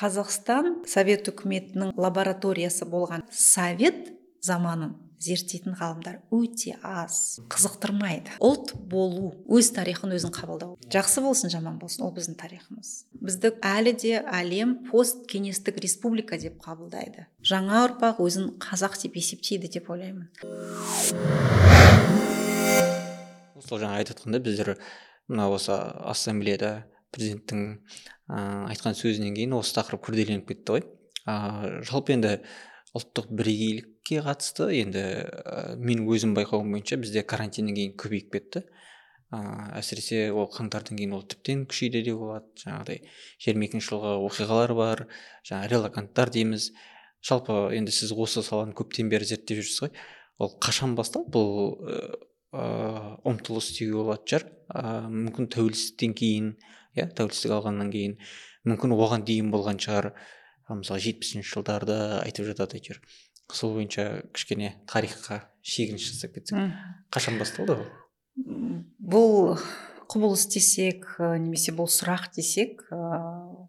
қазақстан совет үкіметінің лабораториясы болған совет заманын зерттейтін ғалымдар өте аз. Қызықтырмайды. Ұлт болу өз тарихын өзің қабылдау. Жақсы болсын жаман болсын ол біздің тарихымыз. Бізді әлі де әлем посткеңестік республика деп қабылдайды. Жаңа ұрпақ өзін қазақ деп есептейді деп ойлаймын. Сол жаңа айтып отқандай біздер мына осы ассамблеяда президенттің айтқан сөзінен кейін осы тақырып күрделеніп кетті ғой. Ә, жалпы енді ұлттық бірегейлікке қатысты енді ә, мен өзім байқауым бойынша бізде карантиннен кейін көбейіп кетті. Ә, әсіресе ол қаңтардан кейін ол тіптен күшейді де болады. Жаңағыдай жиырма екінші жылғы оқиғалар бар жаңа релаканттар дейміз. Жалпы енді сіз осы саланы көптен бері зерттеп жүрсіз ғой. Ол қашан басталды? Бұл ыыы ұмтылыс деуге болатын шығар. Ыыы мүмкін тәуелсіздіктен кейін иә тәуелсіздік алғаннан кейін. Мүмкін оған дейін болған шығар. Мысалы жетпісінші жылдарды айтып жатады әйтеуір. Сол бойынша кішкене тарихқа шегініс жасап кетсек. Қашан басталды ол? Бұл құбылыс десек немесе бұл сұрақ десек ә,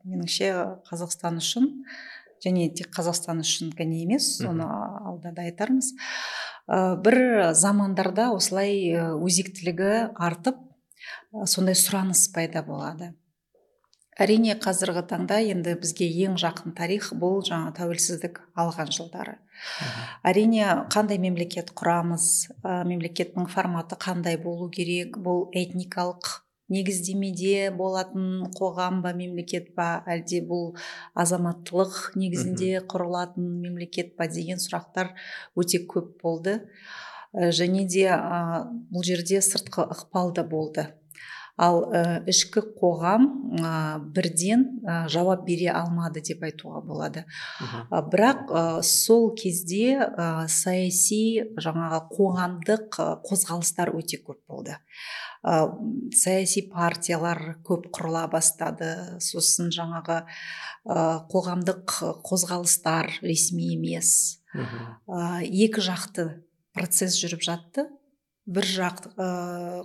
меніңше қазақстан үшін және тек қазақстан үшін ғана емес соны алда да айтармыз. Ә, бір замандарда осылай өзектілігі артып сондай сұраныс пайда болады. Әрине қазіргі таңда енді бізге ең жақын тарих бұл жаңа тәуелсіздік алған жылдары. Әрине қандай мемлекет құрамыз ә, мемлекеттің форматы қандай болу керек бұл этникалық негіздемеде болатын қоғам ба мемлекет па әлде бұл азаматтылық негізінде құрылатын мемлекет па деген сұрақтар өте көп болды. Және де бұл жерде сыртқы ықпал да болды. Ал ә, ішкі қоғам бірден жауап бере алмады деп айтуға болады. Бірақ сол кезде саяси жаңағы қоғамдық қозғалыстар өте көп болды. Ә, саяси партиялар көп құрыла бастады. Сосын жаңағы ә, қоғамдық қозғалыстар ресми емес. Ә, екі жақты процесс жүріп жатты бір жақ ә,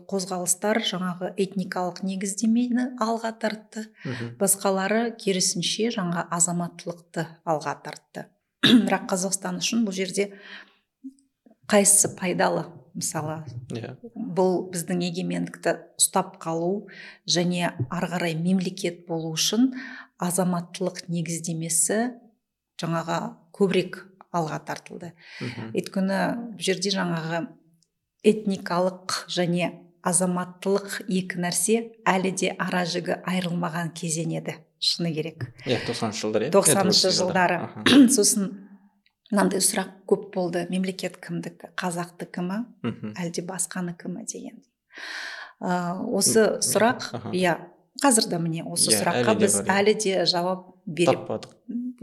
қозғалыстар жаңағы этникалық негіздемені алға тартты басқалары керісінше жаңа азаматтылықты алға тартты бірақ қазақстан үшін бұл жерде қайсысы пайдалы мысалы yeah. Иә. бұл біздің егемендікті ұстап қалу және ары қарай мемлекет болу үшін азаматтылық негіздемесі жаңағы көбірек алға тартылды. Өйткені бұл жерде жаңағы этникалық және азаматтылық екі нәрсе әлі де ара жігі айырылмаған кезең еді шыны керек. Иә тоқсаныншы жылдар иә тоқсаныншы жылдары. сосын мынандай сұрақ көп болды. Мемлекет кімдікі қазақтікі ма әлде басқаныкі ма деген. Ә, осы сұрақ иә қазір де міне осы yeah, сұраққа біз бар, әлі де жауап бере таппадық.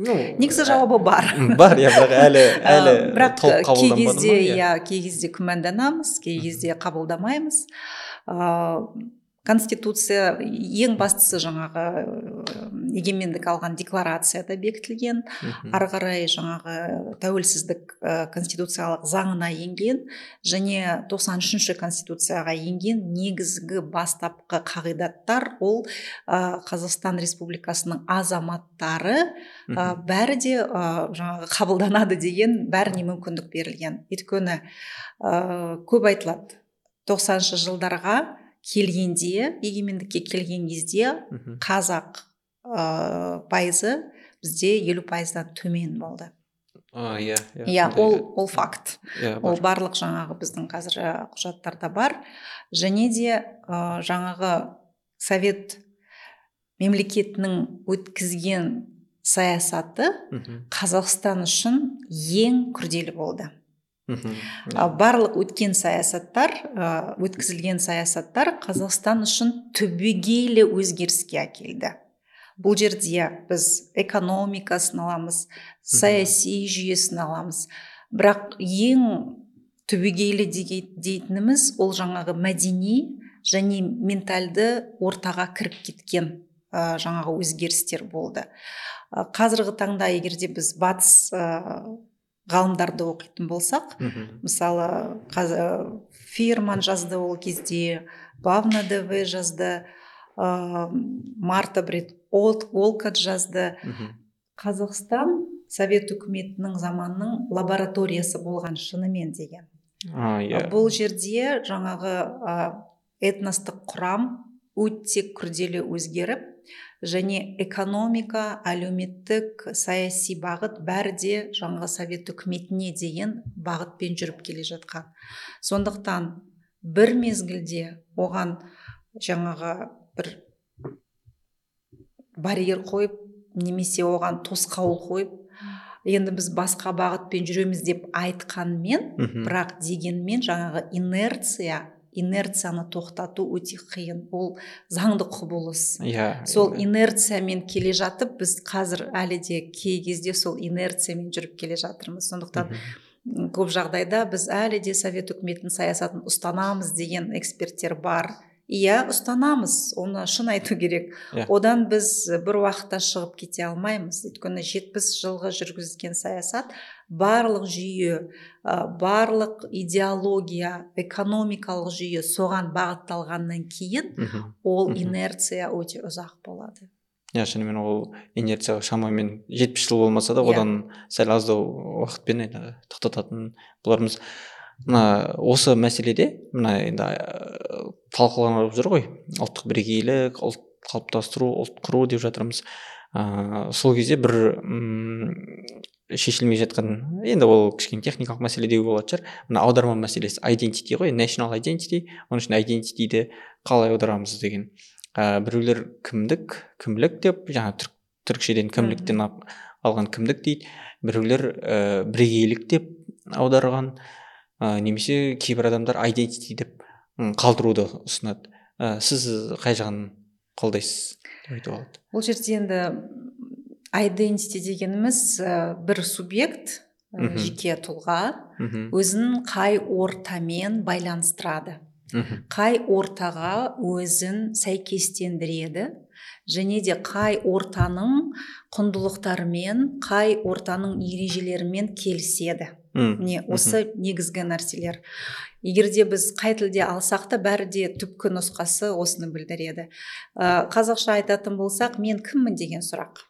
Негізі жауабы бар. бар иә бірақ әлі әлі бірақ кей кезде иә. кей кезде күмәнданамыз кей кезде қабылдамаймыз. Ыыы конституция ең бастысы жаңағы егемендік алған декларацияда бекітілген. Ары қарай жаңағы тәуелсіздік ә, конституциялық заңына енген және 93 үшінші конституцияға енген негізгі бастапқы қағидаттар ол ә, қазақстан республикасының азаматтары ә, бәрі де ә, жаңағы қабылданады деген бәріне мүмкіндік берілген. Өйткені ә, көп айтылады. Тоқсаныншы жылдарға келгенде егемендікке келген кезде қазақ ә, пайызы бізде елу пайыздан төмен болды. Иә иә иә ол ол факт. Yeah, иә, ол барлық жаңағы біздің қазір құжаттарда бар. Және де ә, жаңағы совет мемлекетінің өткізген саясаты қазақстан үшін ең күрделі болды. Барлық өткен саясаттар өткізілген саясаттар қазақстан үшін түбегейлі өзгеріске әкелді. Бұл жерде біз экономикасын аламыз саяси жүйесін аламыз бірақ ең түбегейлі дейтініміз ол жаңағы мәдени және ментальды ортаға кіріп кеткен жаңағы өзгерістер болды. Қазіргі таңда егерде біз батыс ғалымдарды оқитын болсақ мысалы қазір фирман жазды ол кезде бавна дв жазды ә, марта брит олкат жазды. Қазақстан совет үкіметінің заманның лабораториясы болған шынымен деген. А иә. Бұл жерде жаңағы ә, этностық құрам өте күрделі өзгеріп және экономика әлеуметтік саяси бағыт бәрі де жаңағы совет үкіметіне деген бағытпен жүріп келе жатқан. Сондықтан бір мезгілде оған жаңағы бір барьер қойып немесе оған тосқауыл қойып енді біз басқа бағытпен жүреміз деп айтқанмен бірақ дегенмен жаңағы инерция инерцияны тоқтату өте қиын. Ол заңды құбылыс. Иә сол иә. инерциямен келе жатып біз қазір әлі де кей кезде сол инерциямен жүріп келе жатырмыз. Сондықтан Мгм. м, көп жағдайда біз әлі де совет үкіметінің саясатын ұстанамыз деген эксперттер бар. Иә ұстанамыз. Оны шын айту керек. Иә. одан біз бір уақытта шығып кете алмаймыз. Өйткені жетпіс жылғы жүргізген саясат барлық жүйе барлық идеология экономикалық жүйе соған бағытталғаннан кейін ол инерция өте ұзақ болады. Иә шынымен ол инерция шамамен жетпіс жыл болмаса да Иә. одан сәл аздау уақытпен енді тоқтататын болармыз. Мына осы мәселеде мына енді талқыланып жүр ғой. Ұлттық бірегейлік ұлт қалыптастыру ұлт құру деп жатырмыз. Ыыы сол кезде бір шешілмей жатқан. Енді ол кішкене техникалық мәселе деуге болатын шығар. Мына аударма мәселесі identity ғой national identity. Оның ішінде identityді қалай аударамыз деген. Ә, біреулер кімдік кімлік деп жаңа түрк түрікшеден кімліктен алған кімдік дейді. Біреулер ә, бірегейлік деп аударған. Ә, немесе кейбір адамдар identity деп қалдыруды ұсынады. Ә, сіз қай жағын қолдайсыз деп айтуға болады? Бұл жерде енді identity дегеніміз ә, бір субъект ә, жеке тұлға өзін қай ортамен байланыстырады. Қай ортаға өзін сәйкестендіреді және де қай ортаның құндылықтарымен қай ортаның ережелерімен келіседі. Міне осы негізгі нәрселер. Егер де біз қай тілде алсақ та бәрі де түпкі нұсқасы осыны білдіреді. Ә, қазақша айтатын болсақ мен кіммін? деген сұрақ.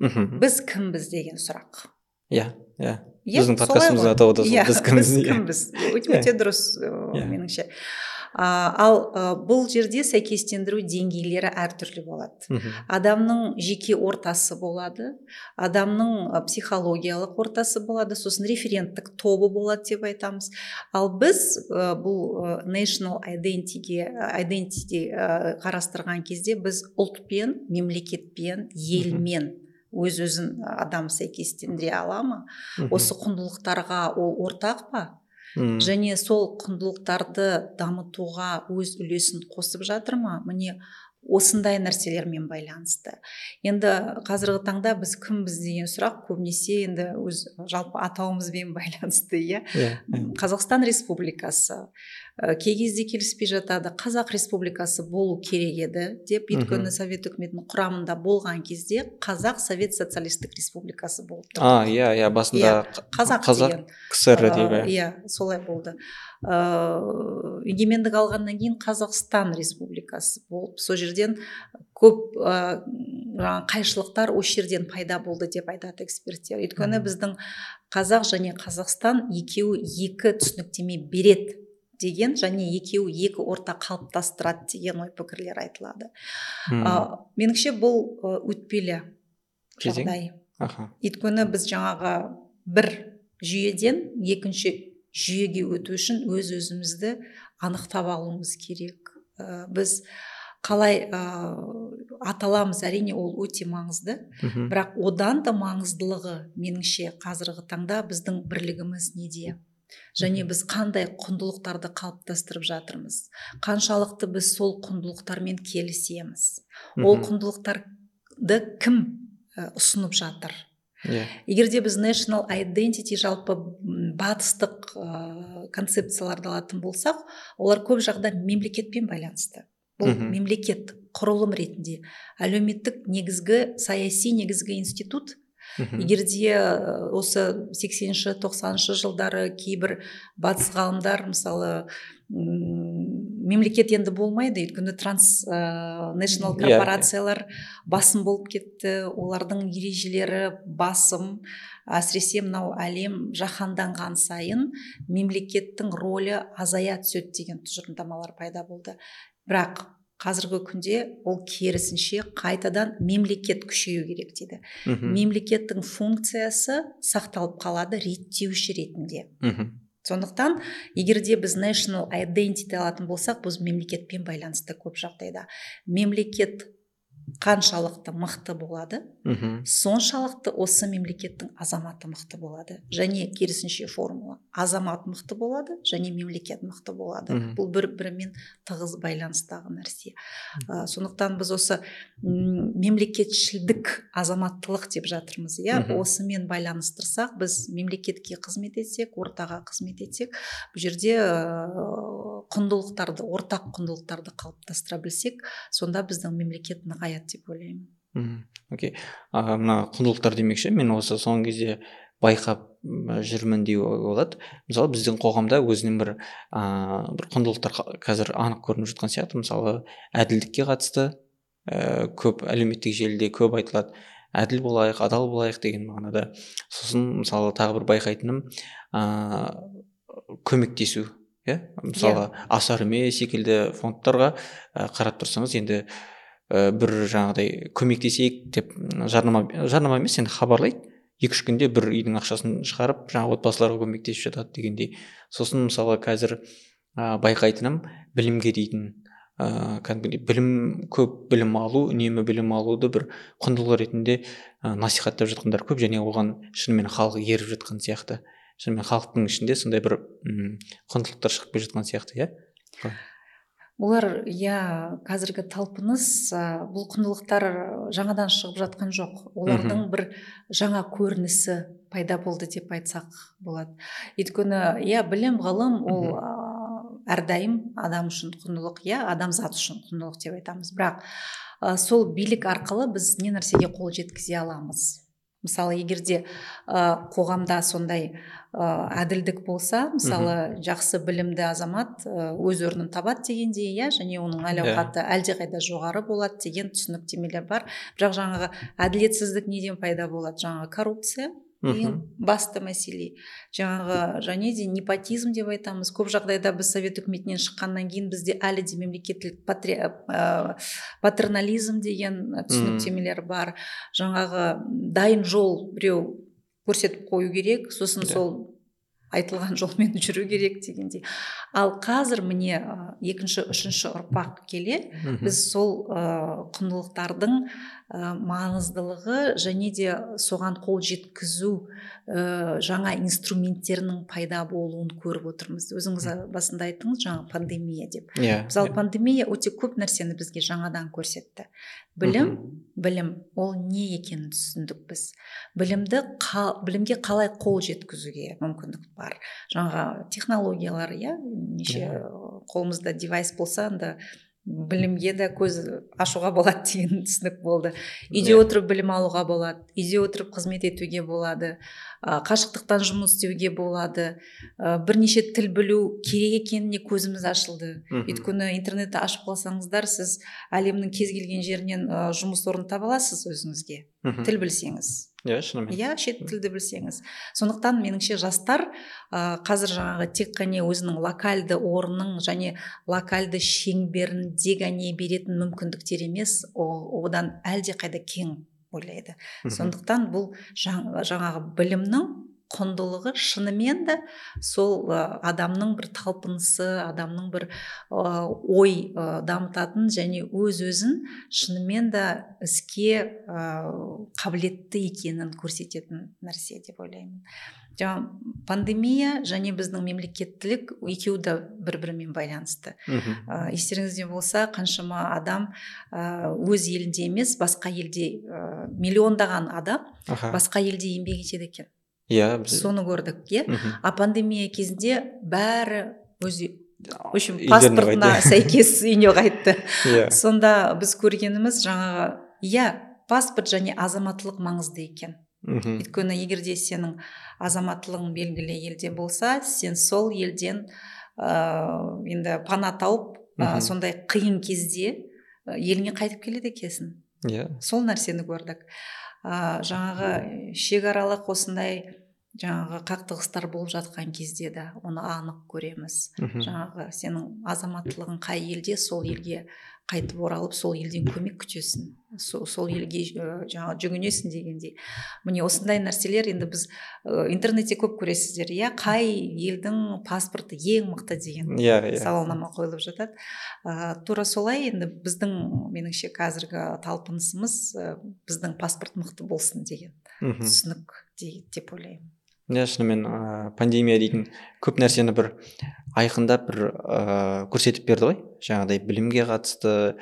Мхм біз кімбіз деген сұрақ. Иә иә. Иә, біздің подкастымыздың атауы да сол. Иә, біз кімбіз біз кімбіз? Өте, Иә. өте дұрыс меніңше. А, ал бұл жерде сәйкестендіру деңгейлері әртүрлі болады. Адамның жеке ортасы болады адамның психологиялық ортасы болады сосын референттік тобы болады деп айтамыз. Ал біз бұл national identityге identity қарастырған кезде біз ұлтпен мемлекетпен елмен өз өзін адам сәйкестендіре ала ма? Осы құндылықтарға ол ортақ па? Және сол құндылықтарды дамытуға өз үлесін қосып жатыр ма? Міне осындай нәрселермен байланысты. Енді қазіргі таңда біз кімбіз деген сұрақ көбінесе енді өз жалпы атауымызбен байланысты иә? Иә. Иә. қазақстан республикасы. Кей кезде келіспей жатады қазақ республикасы болу керек еді деп өйткені совет үкіметінің құрамында болған кезде қазақ совет социалистік республикасы болып тұрды. А иә иә басында қ- қазақ, қазақ деген. Кср деп иә. иә солай болды. Ыыы егемендік алғаннан кейін қазақстан республикасы болып сол жерден көп жаңағы қайшылықтар осы жерден пайда болды деп айтады эксперттер. Өйткені біздің қазақ және қазақстан екеуі екі түсініктеме береді. Деген және екеуі екі орта қалыптастырады деген ой пікірлер айтылады. Ә, меніңше бұл өтпелі жағдай. Аха. Өйткені біз жаңағы бір жүйеден екінші жүйеге өту үшін өз өзімізді анықтап алуымыз керек. Ә, біз қалай ә, аталамыз әрине ол өте маңызды. Бірақ одан да маңыздылығы меніңше қазіргі таңда біздің бірлігіміз неде? Және біз қандай құндылықтарды қалыптастырып жатырмыз? Қаншалықты біз сол құндылықтармен келісеміз? Ол құндылықтарды кім ә, ұсынып жатыр? Иә. Егер де біз national identity жалпы батыстық ә, концепцияларды алатын болсақ олар көп жағда мемлекетпен байланысты. Бұл мемлекет құрылым ретінде. Әлеуметтік негізгі саяси негізгі институт. Егер де ә, осы 80-ші 90-шы жылдары кейбір батыс ғалымдар мысалы мемлекет енді болмайды өйткені транс ә, корпорациялар басым болып кетті олардың ережелері басым әсіресе мынау әлем жаһанданған сайын мемлекеттің рөлі азая түседі деген тұжырымдамалар пайда болды. Бірақ қазіргі күнде ол керісінше қайтадан мемлекет күшею керек дейді. Мхм. Мемлекеттің функциясы сақталып қалады реттеуші ретінде. Мхм. Сондықтан егер де біз national identity алатын болсақ біз мемлекетпен байланысты көп жағдайда. Мемлекет қаншалықты мықты болады мхм соншалықты осы мемлекеттің азаматы мықты болады. Және керісінше формула азамат мықты болады және мемлекет мықты болады Мгм. бұл бір бірімен тығыз байланыстағы нәрсе. Ә, сондықтан біз осы мемлекетшілдік азаматтылық деп жатырмыз иә? Осымен байланыстырсақ біз мемлекетке қызмет етсек ортаға қызмет етсек бұл жерде құндылықтарды ортақ құндылықтарды қалыптастыра білсек сонда біздің мемлекет нығаяды деп ойлаймын. Мхм. Окей. Мына құндылықтар демекші мен осы соңғы кезде байқап жүрмін деуге болады. Мысалы біздің қоғамда өзінің бір ыыы бір құндылықтар қа- қазір анық көрініп жатқан сияқты. Мысалы әділдікке қатысты ә, көп әлеуметтік желіде көп айтылады. Әділ болайық адал болайық деген мағынада. Сосын мысалы тағы бір байқайтыным ыыы көмектесу иә? Мысалы асар үме секілді фондтарға ә, қарап тұрсаңыз енді ә, бір жаңағыдай көмектесейік деп жарнама жарнама емес енді хабарлайды. Екі үш күнде бір үйдің ақшасын шығарып жаңағы отбасыларға көмектесіп жатады дегендей. Сосын мысалы қазір ә, байқайтыным білімге дейтін ыыы кәдімгідей білім көп білім алу үнемі білім алуды бір құндылық ретінде ә, насихаттап жатқандар көп және оған шынымен халық еріп жатқан сияқты. Шынымен халықтың ішінде сондай бір құндылықтар шығып келе жатқан сияқты иә? Олар иә қазіргі талпыныс ә, бұл құндылықтар жаңадан шығып жатқан жоқ. Олардың бір жаңа көрінісі пайда болды деп айтсақ болады. Өйткені иә білім ғылым ол ә, әрдайым адам үшін құндылық иә адамзат үшін құндылық деп айтамыз. Бірақ ә, сол билік арқылы біз не нәрсеге қол жеткізе аламыз? Мысалы егерде ә, қоғамда сондай ә, әділдік болса мысалы жақсы білімді азамат өз орнын табады дегендей иә және оның әл ауқаты әлдеқайда жоғары болады деген түсініктемелер бар. Бірақ жаңағы әділетсіздік неден пайда болады? Жаңағы коррупция? Ең басты мәселе. Жаңағы және де непотизм деп айтамыз. Көп жағдайда біз совет үкіметінен шыққаннан кейін бізде әлі де мемлекеттілік патри- ә, патернализм деген түсініктемелер бар. Жаңағы дайын жол біреу көрсетіп қою керек. Сосын Иә. сол айтылған жолмен жүру керек дегендей. Ал қазір міне екінші үшінші ұрпақ келе біз сол құндылықтардың маңыздылығы және де соған қол жеткізу жаңа инструменттерінің пайда болуын көріп отырмыз. Өзіңіз басында айттыңыз жаңа пандемия деп. Иә. Мысалы пандемия өте көп нәрсені бізге жаңадан көрсетті. Білім білім ол не екенін түсіндік біз. Білімді қа- білімге қалай қол жеткізуге мүмкіндік бар? Жаңағы технологиялар иә неше қолымызда девайс болса анда білімге де көз ашуға болады деген түсінік болды. Үйде Иә. отырып білім алуға болады үйде отырып қызмет етуге болады қашықтықтан жұмыс істеуге болады. Бірнеше тіл білу керек екеніне көзіміз ашылды. Өйткені интернетті ашып қалсаңыздар сіз әлемнің кез келген жерінен жұмыс орнын таба аласыз өзіңізге. Тіл білсеңіз. Иә шынымен. Иә шет тілді білсеңіз сондықтан меніңше жастар ә, қазір жаңағы тек қана өзінің локальды орнын және локальды шеңберінде ғана беретін мүмкіндіктер емес о- одан әлдеқайда кең ойлайды. Сондықтан бұл жаң- жаңағы білімнің құндылығы шынымен де сол адамның бір талпынысы адамның бір ә, ой ә, дамытатын және өз өзін шынымен де іске ә, қабілетті екенін көрсететін нәрсе деп ойлаймын. Жаңа пандемия және біздің мемлекеттілік екеуі де бір бірімен байланысты. Мхм. ә, естеріңізде болса қаншама адам өз елінде емес басқа елде ә, миллиондаған адам аха. басқа елде еңбек етеді екен. Иә біз соны көрдік иә. Мхм. а пандемия кезінде бәрі өз в общем паспортына сәйкес үйіне қайтты. Иә. Сонда біз көргеніміз жаңағы иә паспорт және азаматтылық маңызды екен. Мхм. өйткені егер де сенің азаматтылығың белгілі елде болса сен сол елден ыыы енді пана тауып ә, сондай қиын кезде еліңе қайтып келеді екенсің. Иә. Сол нәрсені көрдік. Ә, жаңағы шекаралық осындай жаңағы қақтығыстар болып жатқан кезде де оны анық көреміз. Мхм. жаңағы сенің азаматтылығың қай елде сол елге қайтып оралып сол елден көмек күтесің сол, сол елге жаңағы жүгінесің дегендей. Міне осындай нәрселер енді біз ә, интернетте көп көресіздер иә? Қай елдің паспорты ең мықты деген иә иә. сауалнама қойылып жатады. Ә, тура солай енді біздің меніңше қазіргі талпынысымыз ә, біздің паспорт мықты болсын деген түсінік де- деп ойлаймын. Иә шынымен ыыы пандемия дейтін көп нәрсені бір айқындап бір ыыы көрсетіп берді ғой. Жаңағыдай білімге қатысты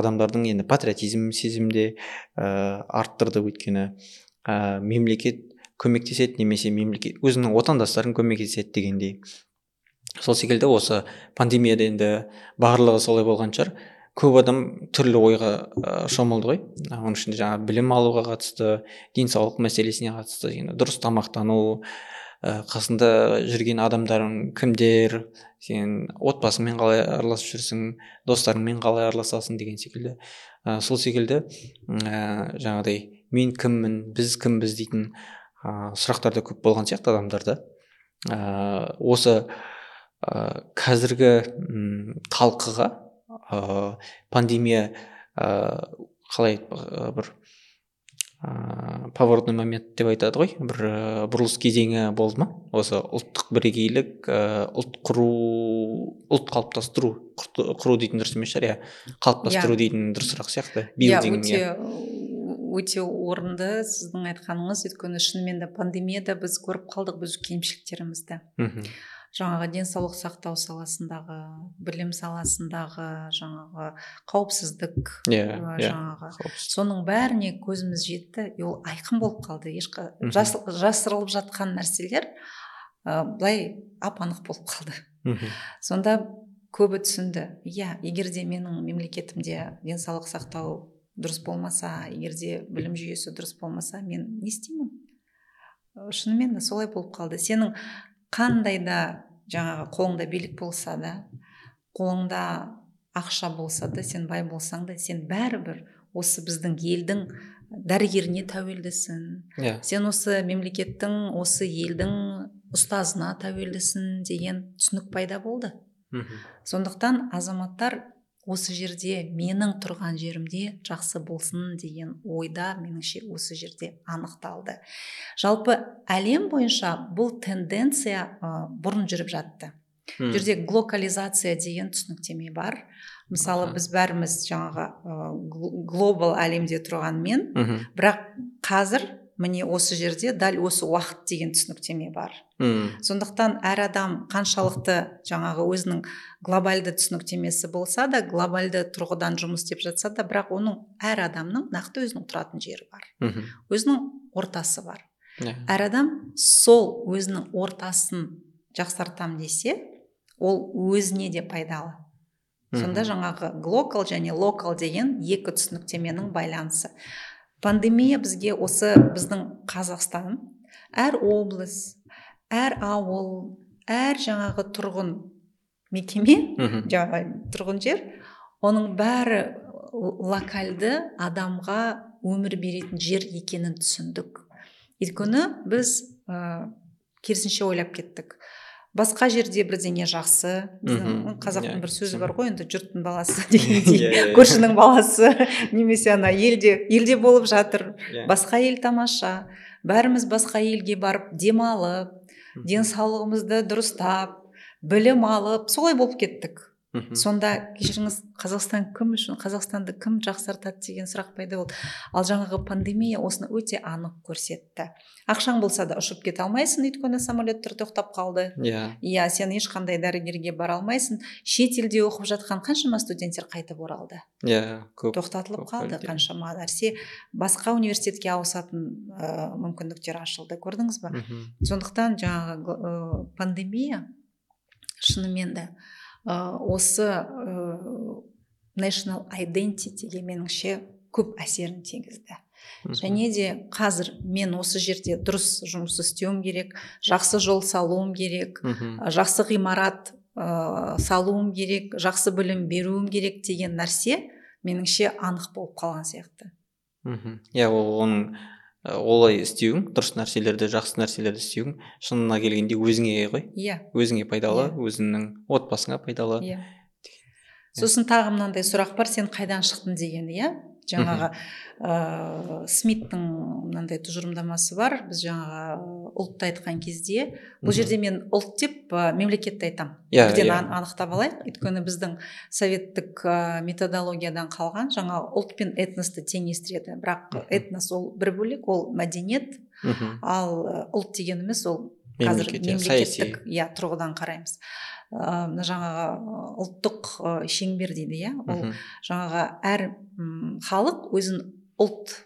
адамдардың енді патриотизм сезімін де ыыы арттырды өйткені ыыы мемлекет көмектеседі немесе мемлекет өзінің отандастарын көмектеседі дегендей. Сол секілді осы пандемияда енді барлығы солай болған шығар. Көп адам түрлі ойға шомылды ғой. Оның ішінде жаңағы білім алуға қатысты денсаулық мәселесіне қатысты енді дұрыс тамақтану қасында жүрген адамдарың кімдер сен отбасыңмен қалай араласып жүрсің достарыңмен қалай араласасың деген секілді. Ә, сол секілді ә, жаңағыдай мен кіммін біз кімбіз дейтін ә, сұрақтар да көп болған сияқты адамдарда. Ә, осы ә, қазіргі талқыға ә, пандемия ә, қалай ә, бір ә, поворотный момент деп айтады ғой. Бір ә, бұрылыс кезеңі болды ма? Осы ұлттық бірегейлік ә, ұлт құру ұлт қалыптастыру құру дейтін дұрыс емес шығар иә. Қалыптастыру Иә. дейтін дұрысырақ сияқты иә Building, өте өте орынды сіздің айтқаныңыз. Өйткені шынымен де пандемияда біз көріп қалдық біз кемшіліктерімізді мхм. Жаңағы денсаулық сақтау саласындағы білім саласындағы жаңағы қауіпсіздік иә ә, иә жаңағы қауіпсіз. соның бәріне көзіміз жетті и ол айқын болып қалды ешқа Мгм. жас, жасырылып жатқан нәрселер ә, былай ап анық болып қалды мхм. сонда көбі түсінді иә егер де менің мемлекетімде денсаулық сақтау дұрыс болмаса егер де білім жүйесі дұрыс болмаса мен не істеймін шынымен де солай болып қалды сенің қандай да жаңағы қолыңда билік болса да қолыңда ақша болса да сен бай болсаң да сен бәрібір осы біздің елдің дәрігеріне тәуелдісің. Иә. Сен осы мемлекеттің осы елдің ұстазына тәуелдісің деген түсінік пайда болды. Мхм. сондықтан азаматтар осы жерде менің тұрған жерімде жақсы болсын деген ойда меніңше осы жерде анықталды. Жалпы әлем бойынша бұл тенденция ә, бұрын жүріп жатты. Бұл жерде глокализация деген түсініктеме бар. Мысалы біз бәріміз жаңағы ә, гл- глобал әлемде тұрғанмен бірақ қазір міне осы жерде дәл осы уақыт деген түсініктеме бар. Мм. сондықтан әр адам қаншалықты жаңағы өзінің глобальды түсініктемесі болса да глобальды тұрғыдан жұмыс істеп жатса да бірақ оның әр адамның нақты өзінің тұратын жері бар. Өзінің ортасы бар. Иә. әр адам сол өзінің ортасын жақсартам десе ол өзіне де пайдалы. Сонда жаңағы глокал және локал деген екі түсініктеменің байланысы. Пандемия бізге осы біздің қазақстан әр облыс әр ауыл әр жаңағы тұрғын мекеме жаңағы тұрғын жер оның бәрі локальды адамға өмір беретін жер екенін түсіндік. Өйткені біз ә, керісінше ойлап кеттік. Басқа жерде бірдеңе жақсы. Біздің қазақтың Иә, бір сөзі бар ғой енді жұрттың баласы дегендей иә, иә. көршінің баласы. Немесе ана елде елде болып жатыр. Басқа ел тамаша. Бәріміз басқа елге барып демалып денсаулығымызды дұрыстап білім алып солай болып кеттік. Мхм. сонда кешіріңіз қазақстан кім үшін қазақстанды кім жақсартады деген сұрақ пайда болды. Ал жаңағы пандемия осыны өте анық көрсетті. Ақшаң болса да ұшып кете алмайсың өйткені самолеттер тоқтап қалды. Иә. Иә сен ешқандай дәрігерге бара алмайсың. Шет елде оқып жатқан қаншама студенттер қайтып оралды. Иә көп тоқтатылып көп қалды қаншама нәрсе. Басқа университетке ауысатын ә, мүмкіндіктер ашылды көрдіңіз ба Мхм. сондықтан жаңағы ә, пандемия шынымен де осы ә, national identityге меніңше көп әсерін тигізді. Және де қазір мен осы жерде дұрыс жұмыс істеуім керек жақсы жол салуым керек Мхм. жақсы ғимарат ә, салуым керек жақсы білім беруім керек деген нәрсе меніңше анық болып қалған сияқты. Мхм иә ол оның олай істеуің дұрыс нәрселерді жақсы нәрселерді істеуің шынына келгенде өзіңе ғой. Иә. Өзіңе пайдалы Иә. өзіңнің отбасыңа пайдалы. Иә. Сосын тағы мынандай сұрақ бар сен қайдан шықтың деген иә? Жаңағы ыыы смиттің мынандай тұжырымдамасы бар. Біз жаңағы ұлтты айтқан кезде бұл жерде мен ұлт деп ә, мемлекетті айтамын Иә, бірден иә. ан- анықтап алайық. Өйткені біздің советтік ә, методологиядан қалған жаңа ұлт пен этносты теңестіреді. Бірақ этнос ол бір бөлек ол мәдениет. Ал ұлт дегеніміз ол қазір иә, мемлекеттік иә тұрғыдан қараймыз. Ыыы жаңағы ұлттық шеңбер дейді иә? Ол жаңағы әр халық өзін ұлт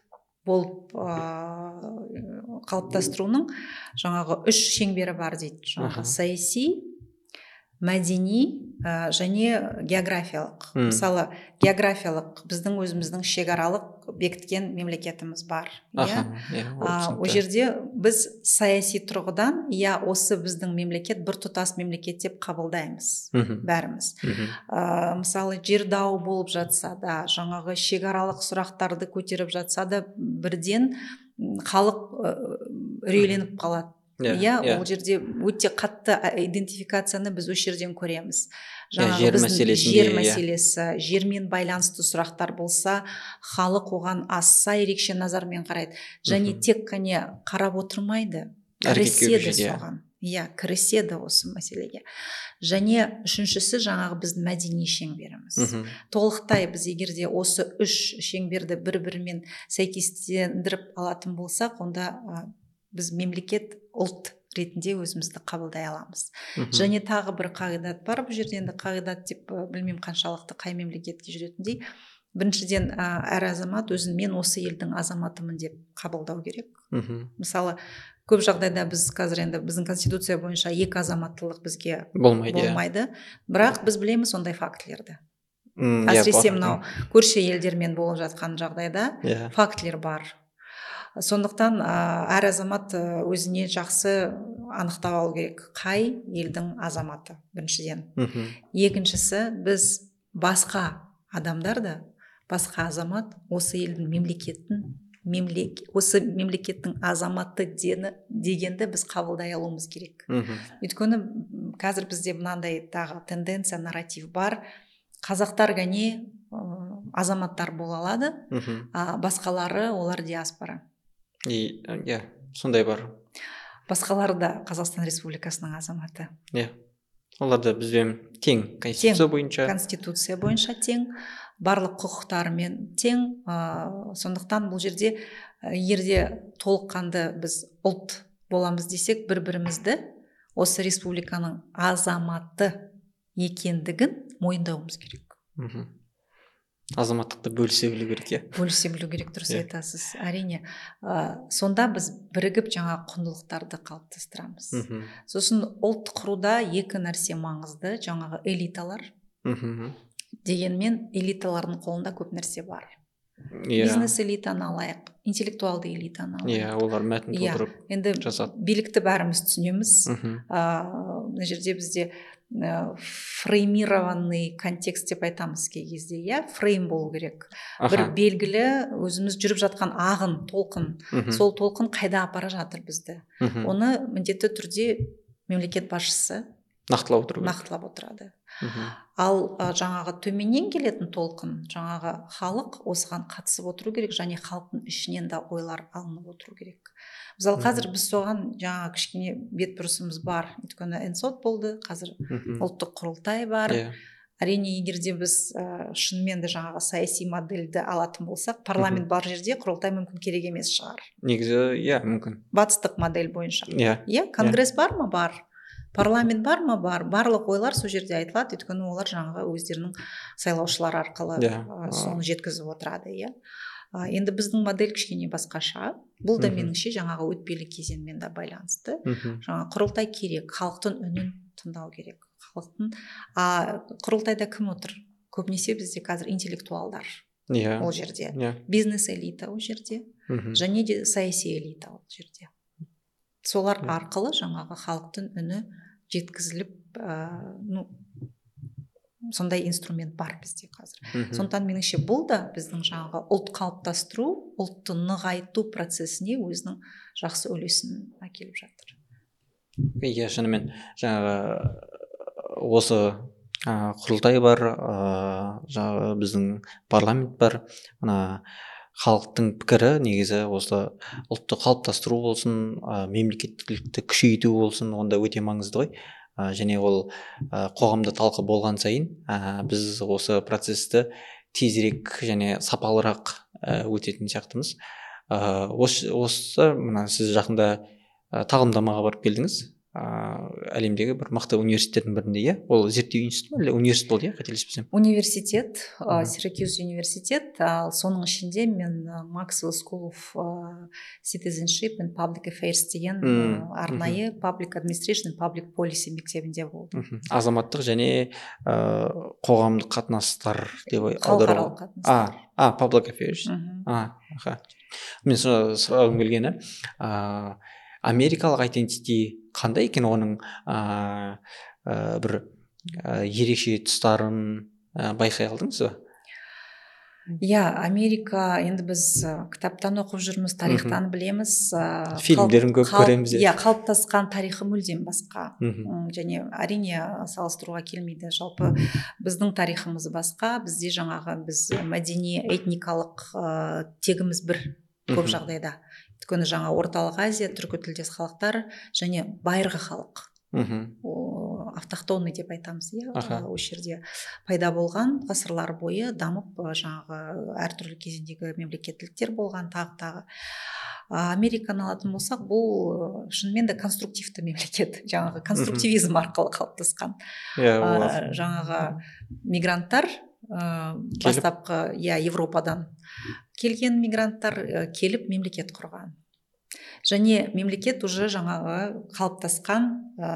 болып ыыы қалыптастыруының жаңағы үш шеңбері бар дейді жаңағы саяси мәдени ә, және географиялық. М. мысалы географиялық біздің өзіміздің шекаралық бекіткен мемлекетіміз бар иә? Иә ол жерде біз саяси тұрғыдан иә осы біздің мемлекет біртұтас мемлекет деп қабылдаймыз бәріміз. Ә, мысалы жер дауы болып жатса да жаңағы шекаралық сұрақтарды көтеріп жатса да бірден халық үрейленіп қалады. Иә иә иә. ол жерде өте қатты идентификацияны біз осы жерден көреміз. Иә, жаңағы жер мәселесі жермен байланысты сұрақтар болса халық оған аса ерекше назармен қарайды. Және Мгм. тек қана қарап отырмайды кіріседі иә. соған. Иә кіріседі осы мәселеге. Және үшіншісі жаңағы біздің мәдени шеңберіміз. Мхм. Толықтай біз егер де осы үш шеңберді бір бірімен сәйкестендіріп алатын болсақ онда біз мемлекет ұлт ретінде өзімізді қабылдай аламыз. Мхм. және тағы бір қағидат бар бұл жерде. Енді қағидат деп білмеймін қаншалықты қай мемлекетке жүретіндей. Біріншіден әр азамат өзін мен осы елдің азаматымын деп қабылдау керек. Мхм. Мысалы көп жағдайда біз қазір енді біздің конституция бойынша екі азаматтылық бізге болмайды иә. болмайды. Бірақ біз білеміз ондай фактілерді. Иә, әсіресе мынау көрші елдермен болып жатқан жағдайда иә. фактілер бар. Сондықтан ә, әр азамат ә, өзіне жақсы анықтап алу керек. Қай елдің азаматы біріншіден. Екіншісі біз басқа адамдар да басқа азамат осы елдің мемлекеттің мемлек, осы мемлекеттің азаматы дені, дегенді біз қабылдай алуымыз керек. Мхм. Өйткені қазір бізде мынандай тағы тенденция нарратив бар. Қазақтар ғана ы, азаматтар бола алады а басқалары олар диаспора. И иә сондай бар. Басқалары да қазақстан республикасының азаматы. Иә. Олар да бізбен тең конституция бойынша. Конституция бойынша тең барлық құқықтарымен тең ә, сондықтан бұл жерде ә, егер де толыққанды біз ұлт боламыз десек бір бірімізді осы республиканың азаматы екендігін мойындауымыз керек. Мхм. Азаматтықты бөлісе білу керек иә. Бөлісе білу керек дұрыс Иә. айтасыз. Әрине ә, сонда біз бірігіп жаңа құндылықтарды қалыптастырамыз. Мхм. Сосын ұлт құруда екі нәрсе маңызды жаңағы элиталар. Мхм. Дегенмен элиталардың қолында көп нәрсе бар. Иә. бизнес элитаны алайық интеллектуалды элитаны алайық. Иә олар мәтін Иә. толтырып енді жазады билікті бәріміз түсінеміз. Мхм. Ыыы мына жерде бізде ә, фреймированный контекст деп айтамыз кей кезде иә фрейм болу керек. Бір белгілі өзіміз жүріп жатқан ағын толқын мхм. сол толқын қайда апара жатыр бізді? Мхм. оны міндетті түрде мемлекет басшысы нақтылап отыру керек. Нақтылап отырады. Ал ә, жаңағы төменнен келетін толқын жаңағы халық осыған қатысып отыру керек және халықтың ішінен де ойлар алынып отыру керек. Мысалы қазір біз соған жаңа кішкене бетбұрысымыз бар. Өйткені энсот болды қазір ұлттық құрылтай бар. Иә. Әрине егер де біз ә, шынымен де жаңағы саяси модельді алатын болсақ парламент бар жерде құрылтай мүмкін керек емес шығар. Негізі иә мүмкін. Батыстық модель бойынша. Иә. Иә конгресс бар ма? Бар. Парламент бар ма? Бар. Барлық ойлар сол жерде айтылады. Өйткені олар жаңағы өздерінің сайлаушылары арқылы Иә. ә, соны жеткізіп отырады иә. Енді біздің модель кішкене басқаша. Бұл да меніңше жаңағы өтпелі кезеңмен де байланысты. Жаңа құрылтай керек халықтың үнін тыңдау керек. Халықтың а құрылтайда кім отыр? Көбінесе бізде қазір интеллектуалдар иә. ол жерде. Иә. Бизнес элита ол жерде. Және де саяси элита ол жерде. Солар арқылы жаңағы халықтың үні жеткізіліп ә, ну сондай инструмент бар бізде қазір. Мхм. сондықтан меніңше бұл да біздің жаңағы ұлт қалыптастыру ұлтты нығайту процесіне өзінің жақсы үлесін әкеліп жатыр. Иә шынымен жаңағы осы ә, құрылтай бар ыыы жаңағы біздің парламент бар мына халықтың пікірі негізі осы ұлтты қалыптастыру болсын ә, мемлекеттілікті күшейту болсын онда өте маңызды ғой. Ә, және ол ә, қоғамда талқы болған сайын ә, біз осы процесті тезірек және сапалырақ өтетін сияқтымыз. Ә, осы, мына сіз жақында ә, барып келдіңіз. Ыыы әлемдегі бір мықты университеттердің бірінде иә? Ол зерттеу институты ма әлде университет болды иә? Қателеспесем. Университет Мгм. сиракюз университет ал соның ішінде мен максвелл school of citizenship and public affairs деген ә, арнайы public administration and public policy мектебінде болдым азаматтық және ыыы қоғамдық қатынастар деп аудару а а public affairs. А аха. Мен сұра- сұрағым келгені ыыы америкалық identity қандай екен оның ыыы ә, бір ә, ерекше тұстарын ә, байқай алдыңыз ба? Иә америка енді біз ә, кітаптан оқып жүрміз тарихтан білеміз ә, Фильмдерін көп көреміз, иә. иә қалыптасқан тарихы мүлдем басқа. Мхм. М, және әрине салыстыруға келмейді. Жалпы біздің тарихымыз басқа бізде жаңағы біз мәдени этникалық ә, тегіміз бір көп жағдайда. Өйткені жаңа орталық азия түркі тілдес халықтар және байырғы халық. Мхм. Автохтонный деп айтамыз иә осы жерде пайда болған ғасырлар бойы дамып жаңағы әртүрлі кезеңдегі мемлекеттіліктер болған тағы тағы. Американы алатын болсақ бұл шынымен де конструктивті мемлекет жаңағы конструктивизм арқылы қалыптасқан. Иә жаңағы мигранттар ә, бастапқы иә европадан. Келген мигранттар ә, келіп мемлекет құрған. Және мемлекет уже жаңағы қалыптасқан ә,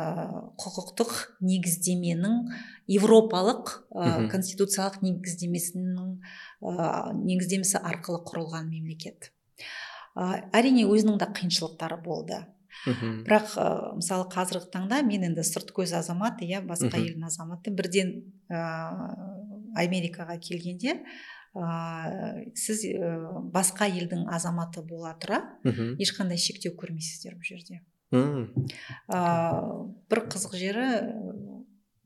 құқықтық негіздеменің европалық ә, конституциялық негіздемесінің ә, негіздемесі арқылы құрылған мемлекет. Ә, әрине өзінің де қиыншылықтары болды. Мхм. бірақ ә, мысалы қазіргі таңда мен енді сырт көз азамат иә басқа елдің азаматы. Бірден ә, америкаға келгенде ә, сіз ә, басқа елдің азаматы бола тұра ешқандай шектеу көрмейсіздер бұл жерде. Ә, бір қызық жері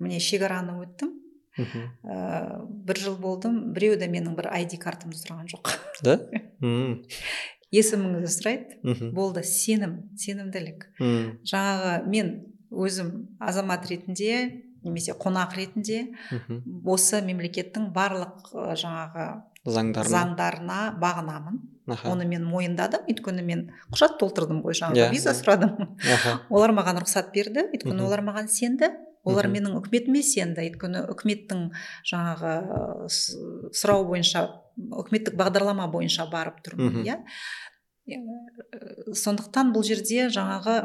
міне шекараны өттім. Ә, бір жыл болдым біреу де менің бір ID картымды сұраған жоқ. Да? Есіміңізді сұрайды. Болды сенім сенімділік. Жаңағы мен өзім азамат ретінде немесе қонақ ретінде осы мемлекеттің барлық жаңағы заңдарына. заңдарына бағынамын. Аха. Оны мен мойындадым. Өйткені мен құжат толтырдым ғой жаңағы Иә, виза сұрадым. Аха. Олар маған рұқсат берді. Өйткені олар маған сенді. Олар менің үкіметіме сенді. Өйткені үкіметтің жаңағы сұрау бойынша үкіметтік бағдарлама бойынша барып тұрмын иә. Сондықтан бұл жерде жаңағы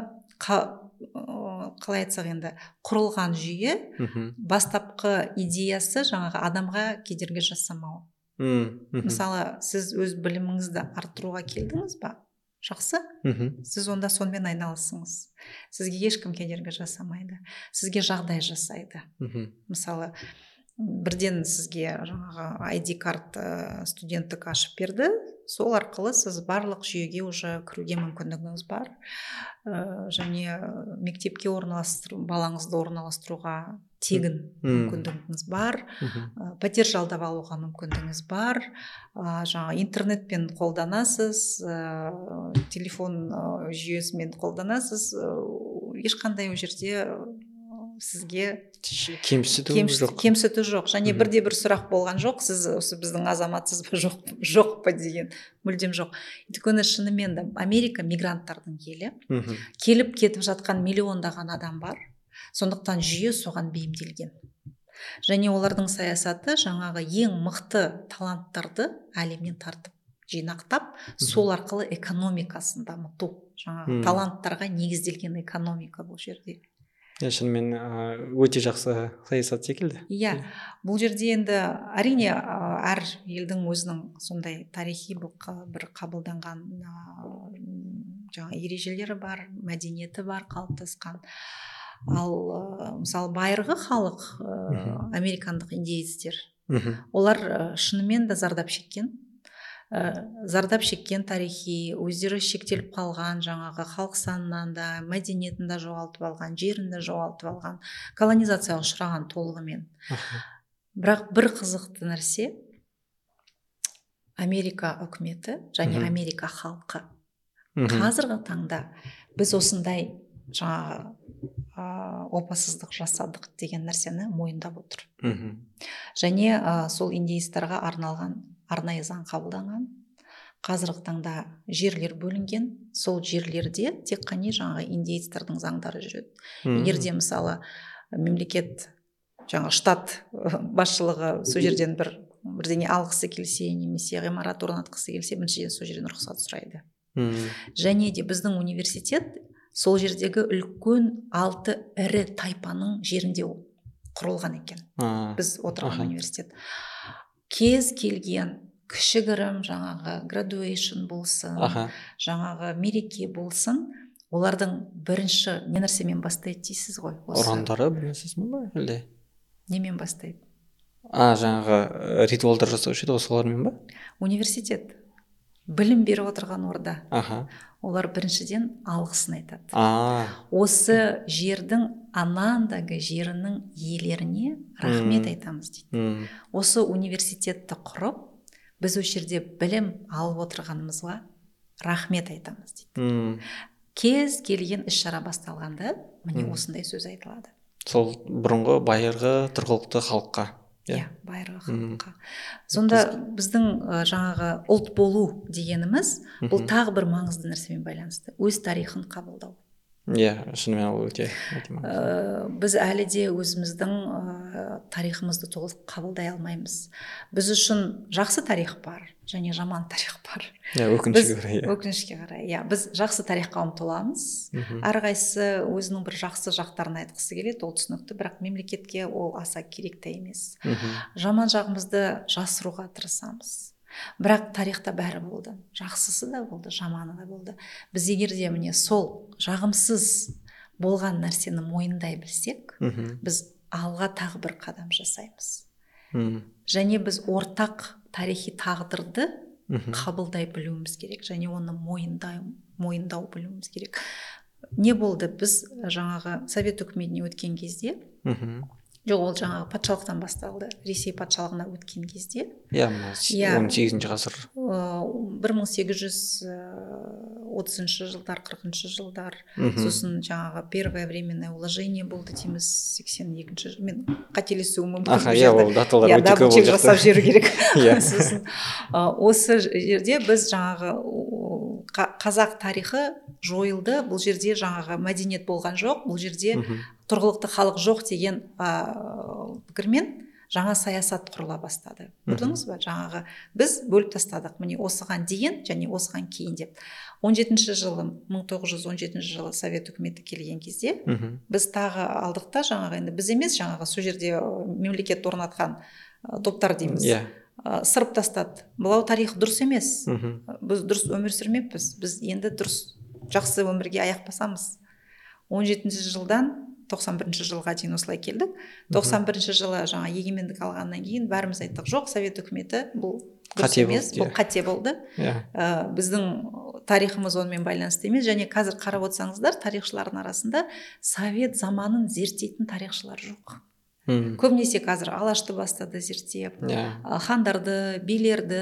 қалай айтсақ енді құрылған жүйе мхм. бастапқы идеясы жаңағы адамға кедергі жасамау мхм. мысалы сіз өз біліміңізді арттыруға келдіңіз ба жақсы мхм. сіз онда сонымен айналысыңыз сізге ешкім кедергі жасамайды сізге жағдай жасайды мхм. мысалы бірден сізге жаңағы ID карт студенттік ашып берді сол арқылы сіз барлық жүйеге уже кіруге мүмкіндігіңіз бар. Ә, және мектепке орналастыру балаңызды орналастыруға тегін мүмкіндігіңіз бар. Ә, пәтер жалдап алуға мүмкіндігіңіз бар. Ә, жаңа интернетпен қолданасыз ә, телефон жүйесімен қолданасыз. Ә, ешқандай ол жерде сізге кемсіту кемс- жоқ? кемсіту жоқ. Және бірде бір сұрақ болған жоқ. Сіз осы біздің азаматсыз ба жоқ жоқ па деген мүлдем жоқ. Өйткені шынымен де америка мигранттардың елі. Келіп кетіп жатқан миллиондаған адам бар. Сондықтан жүйе соған бейімделген. Және олардың саясаты жаңағы ең мықты таланттарды әлемнен тартып жинақтап сол арқылы экономикасын дамыту. Жаңағы таланттарға негізделген экономика бұл жерде. Иә шынымен өте жақсы саясат секілді. Иә бұл жерде енді әрине әр елдің өзінің сондай тарихи бір қа- бір қабылданған жаңа ережелері бар мәдениеті бар қалыптасқан. Ал мысалы байырғы халық американдық индейецтер мхм олар шынымен де зардап шеккен. Ә, зардап шеккен тарихи өздері шектеліп қалған жаңағы халық санынан да мәдениетін де жоғалтып алған жерін де жоғалтып алған колонизацияға ұшыраған толығымен. Бірақ бір қызықты нәрсе америка үкіметі және америка халқы. Қазіргі таңда біз осындай жаңағы ә, опасыздық жасадық деген нәрсені мойындап отыр. Және ә, сол индейстарға арналған арнайы заң қабылданған. Қазіргі таңда жерлер бөлінген. Сол жерлерде тек қана жаңағы индейцтердің заңдары жүреді. Егер де мысалы мемлекет жаңа штат басшылығы сол жерден бір бірдеңе алғысы келсе немесе ғимарат орнатқысы келсе біріншіден сол жерден рұқсат сұрайды. Және де біздің университет сол жердегі үлкен алты ірі тайпаның жерінде ол құрылған екен. Біз отырған университет. Кез келген кішігірім жаңағы градуэйшн болсын аха. жаңағы мереке болсын олардың бірінші не нәрсемен бастайды дейсіз ғой? Осы ұрандары нәрсесімен ба әлде? Немен бастайды? А жаңағы э, ритуалдар жасаушы еді ғой солармен ба? Университет. Білім беріп отырған орда. Аха. Олар біріншіден алғысын айтады. А. Осы жердің анандағы жерінің иелеріне рахмет айтамыз дейді. Осы университетті құрып біз осы жерде білім алып отырғанымызға рахмет айтамыз дейді. Кез келген іс шара басталғанда міне осындай сөз айтылады. Сол бұрынғы байырғы тұрғылықты халыққа иә? Иә байырғы халыққа. Сонда біздің жаңағы ұлт болу дегеніміз бұл тағы бір маңызды нәрсемен байланысты. Өз тарихын қабылдау. Иә шынымен ол өте ә, біз әлі де өзіміздің ә, тарихымызды толық қабылдай алмаймыз. Біз үшін жақсы тарих бар және жаман тарих бар. Иә өкінішке қарай иә. өкінішке қарай иә. Біз жақсы тарихқа ұмтыламыз. Мхм. әрқайсысы өзінің бір жақсы жақтарын айтқысы келеді ол түсінікті бірақ мемлекетке ол аса керек те емес. Мхм. жаман жағымызды жасыруға тырысамыз. Бірақ тарихта бәрі болды. Жақсысы да болды жаманы да болды. Біз егер де міне сол жағымсыз болған нәрсені мойындай білсек біз алға тағы бір қадам жасаймыз. Және біз ортақ тарихи тағдырды қабылдай білуіміз керек және оны мойындай мойындау білуіміз керек. Не болды? Біз жаңағы совет үкіметіне өткен кезде. Жоқ ол жаңағы патшалықтан басталды. Ресей патшалығына өткен кезде. Иә мына Иә. он сегізінші ғасыр. Бір мың сегіз жүз отызыншы жылдар қырқыншы жылдар. Сосын жаңағы первое временное уложение болды дейміз. Сексен екінші мен қателесуім мүмкін аха иә ол даталар иә өте көп жасап жіберу керек. Иә. сосын ә, осы жерде біз жаңағы қазақ тарихы жойылды. Бұл жерде жаңағы мәдениет болған жоқ бұл жерде тұрғылықты халық жоқ деген ә, пікірмен жаңа саясат құрыла бастады. Көрдіңіз ба жаңағы біз бөліп тастадық міне осыған дейін және осыған кейін деп. 17 жылы 1917 жылы совет үкіметі келген кезде біз тағы алдық та жаңағы енді біз емес жаңағы сол жерде мемлекет орнатқан топтар дейміз. Иә. Ә, сырып тастады. Мынау тарих дұрыс емес. Біз дұрыс өмір сүрмеппіз. Біз енді дұрыс жақсы өмірге аяқ басамыз. 17 жылдан 91 жылға дейін осылай келдік. 91 жылы жаңа егемендік алғаннан кейін бәріміз айттық жоқ совет үкіметі бұл дұрыс Қате емес бұл иә. қате болды. Иә. Ә, біздің тарихымыз онымен байланысты емес. Және қазір қарап отырсаңыздар тарихшылардың арасында совет заманын зерттейтін тарихшылар жоқ. Көбінесе қазір алашты бастады зерттеп иә а, хандарды билерді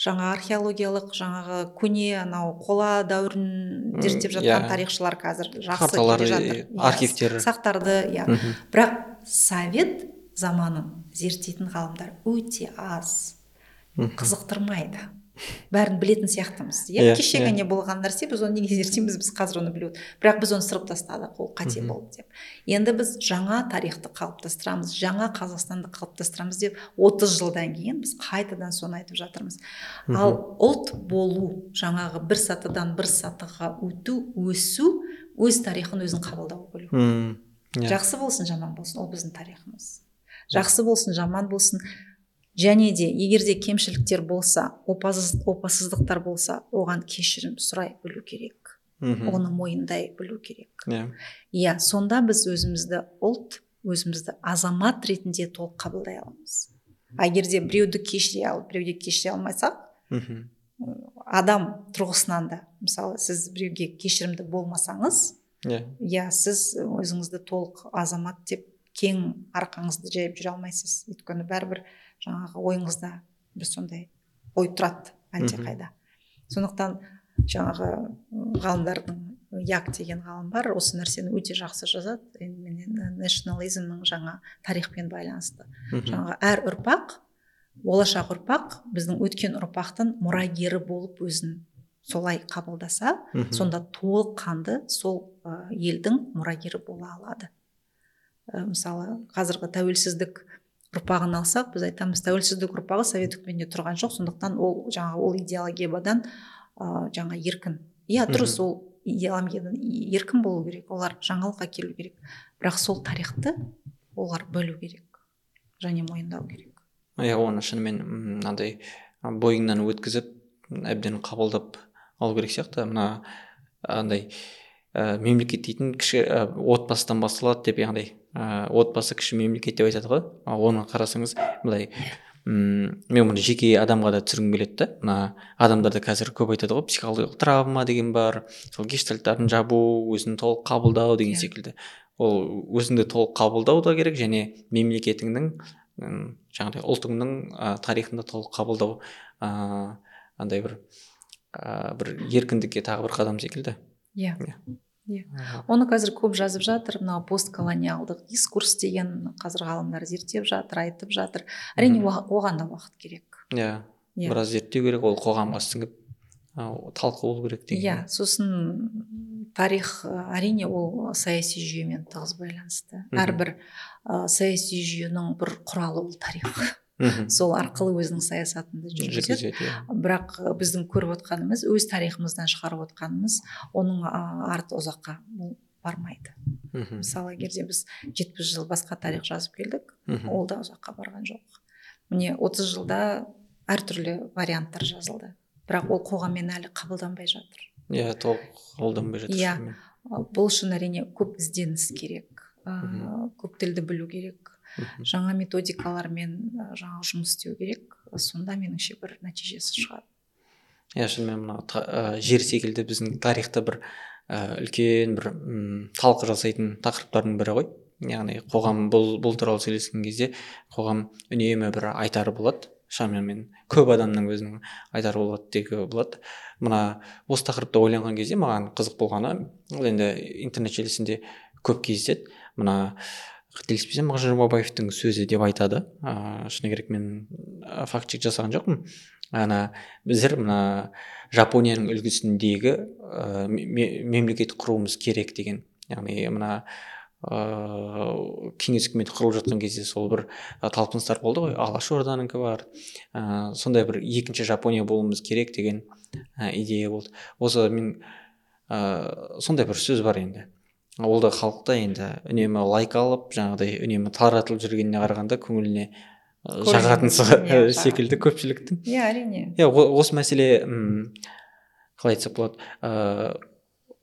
жаңа археологиялық жаңағы көне анау қола дәуірін зерттеп жатқан иә. тарихшылар қазір жақсы келе и- жатыр Иә, архивтер. сақтарды иә Мгм. бірақ совет заманын зерттейтін ғалымдар өте аз Мхм. қызықтырмайды бәрін білетін сияқтымыз. Иә Иә, кеше ғана болған нәрсе біз оны неге зерттейміз біз қазір оны біліп отырмыз бірақ біз оны сырып тастадық ол қате болды деп. Енді біз жаңа тарихты қалыптастырамыз жаңа қазақстанды қалыптастырамыз деп 30 жылдан кейін біз қайтадан соны айтып жатырмыз. Ал ұлт болу жаңағы бір сатыдан бір сатыға өту өсу өз тарихын өзің қабылдау білу Мм. иә. Жақсы болсын жаман болсын ол біздің тарихымыз. Жақсы болсын жаман болсын. Және де егер де кемшіліктер болса опасыз, опасыздықтар болса оған кешірім сұрай білу керек. Мхм оны мойындай білу керек. Иә. Иә сонда біз өзімізді ұлт өзімізді азамат ретінде толық қабылдай аламыз. А егер де біреуді кешіре алып біреуді кешіре алмасақ мхм адам тұрғысынан да мысалы сіз біреуге кешірімді болмасаңыз иә. иә сіз өзіңізді толық азамат деп кең арқаңызды жайып жүре алмайсыз. Өйткені бәрібір жаңағы ойыңызда бір сондай ой тұрады әлдеқайда. Сондықтан жаңағы ғалымдардың як деген ғалым бар осы нәрсені өте жақсы жазады. Енді национализмнің жаңа тарихпен байланысты. Жаңағы әр ұрпақ болашақ ұрпақ біздің өткен ұрпақтың мұрагері болып өзін солай қабылдаса мхм. сонда толыққанды сол елдің мұрагері бола алады. Мысалы қазіргі тәуелсіздік ұрпағын алсақ біз айтамыз тәуелсіздік ұрпағы совет үкіметінде тұрған жоқ. Сондықтан ол жаңағы ол идеологиядан ә, жаңа еркін. Иә дұрыс ол идеологиядан еркін болу керек олар жаңалық әкелу керек. Бірақ сол тарихты олар білу керек және мойындау керек. Иә оны шынымен мынандай бойыңнан өткізіп әбден қабылдап алу керек сияқты. Мына андай ә, мемлекет дейтін кіші ә, отбасыдан басталады деп яғни ә, отбасы кіші мемлекет деп айтады ғой. Оны қарасаңыз былай м мен мұны жеке адамға да түсіргім келеді да. Мына адамдарда қазір көп айтады ғой психологиялық травма деген бар сол гештальттарын жабу өзін толық қабылдау деген Иә. секілді. Ол өзіңді толық қабылдау да керек және мемлекетіңнің жаңағыдай ұлтыңның ә, тарихын да толық қабылдау ә, андай бір ә, бір еркіндікке тағы бір қадам секілді. Иә. Иә. оны қазір көп жазып жатыр мынау постколониалдық дискурс деген қазір ғалымдар зерттеп жатыр айтып жатыр. Әрине оған да уақыт керек. Иә. Иә. Біраз зерттеу керек ол қоғамға сіңіп талқы болу керек деген. Иә сосын тарих әрине ол саяси жүйемен тығыз байланысты. Әрбір ә, саяси жүйенің бір құралы ол тарих. Мхм. сол арқылы өзінің саясатынды жүргізеді иә бірақ біздің көріп отқанымыз өз тарихымыздан шығарып отқанымыз оның арты ұзаққа ол бармайды мхм. мысалы егер де біз жетпіс жыл басқа тарих жазып келдік мхм. ол да ұзаққа барған жоқ міне 30 жылда әртүрлі варианттар жазылды бірақ ол қоғаммен әлі қабылданбай жатыр иә толық қолданбай жатыр Иә. бұл үшін әрине көп ізденіс керек Мгм. көп тілді білу керек. Жаңа методикалармен жаңағы жұмыс істеу керек. Сонда меніңше бір нәтижесі шығады иә шынымен мына жер секілді біздің тарихта бір үлкен бір м, талқы жасайтын тақырыптардың бірі ғой. Яғни қоғам бұл бұл туралы сөйлескен кезде қоғам үнемі бір айтары болады. Шамамен көп адамның өзінің айтары болады деуге болады. Мына осы тақырыпта ойланған кезде маған қызық болғаны ол енді интернет желісінде көп кездеседі. Мына қателеспесем мағжан жұмабаевтың сөзі деп айтады. Ыыы шыны керек мен ә, факт чек жасаған жоқпын. Ана біздер мына жапонияның үлгісіндегі ә, мемлекет құруымыз керек деген. Яғни мына ыыы кеңес үкіметі құрылып жатқан кезде сол бір талпыныстар болды ғой. Алаш орданікі бар. Ыыы сондай бір екінші жапония болуымыз керек деген ә, идея болды. Осы мен ыыы сондай бір сөз бар енді. Ол да халықта енді. Үнемі лайк алып жаңағыдай үнемі таратылып жүргеніне қарағанда көңіліне жағатын секілді көпшіліктің. Иә әрине. Иә осы мәселе м, қалай айтсақ болады ыыы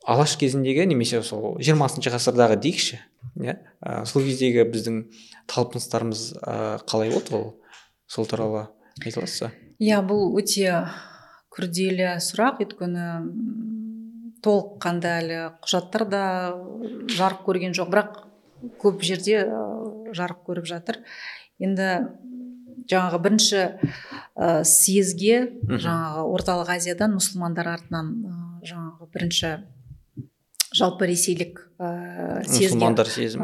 алаш кезіндегі немесе сол жиырмасыншы ғасырдағы дейікші иә сол кездегі біздің талпыныстарымыз қалай болды ол? Сол туралы айта аласыз ба? Иә бұл өте күрделі сұрақ. Өйткені толыққанды әлі құжаттар да жарық көрген жоқ. Бірақ көп жерде жарық көріп жатыр. Енді жаңағы бірінші ә, съезге жаңағы орталық азиядан мұсылмандар артынан ә, жаңағы бірінші жалпы ресейлік съезге мұсылмандар съезі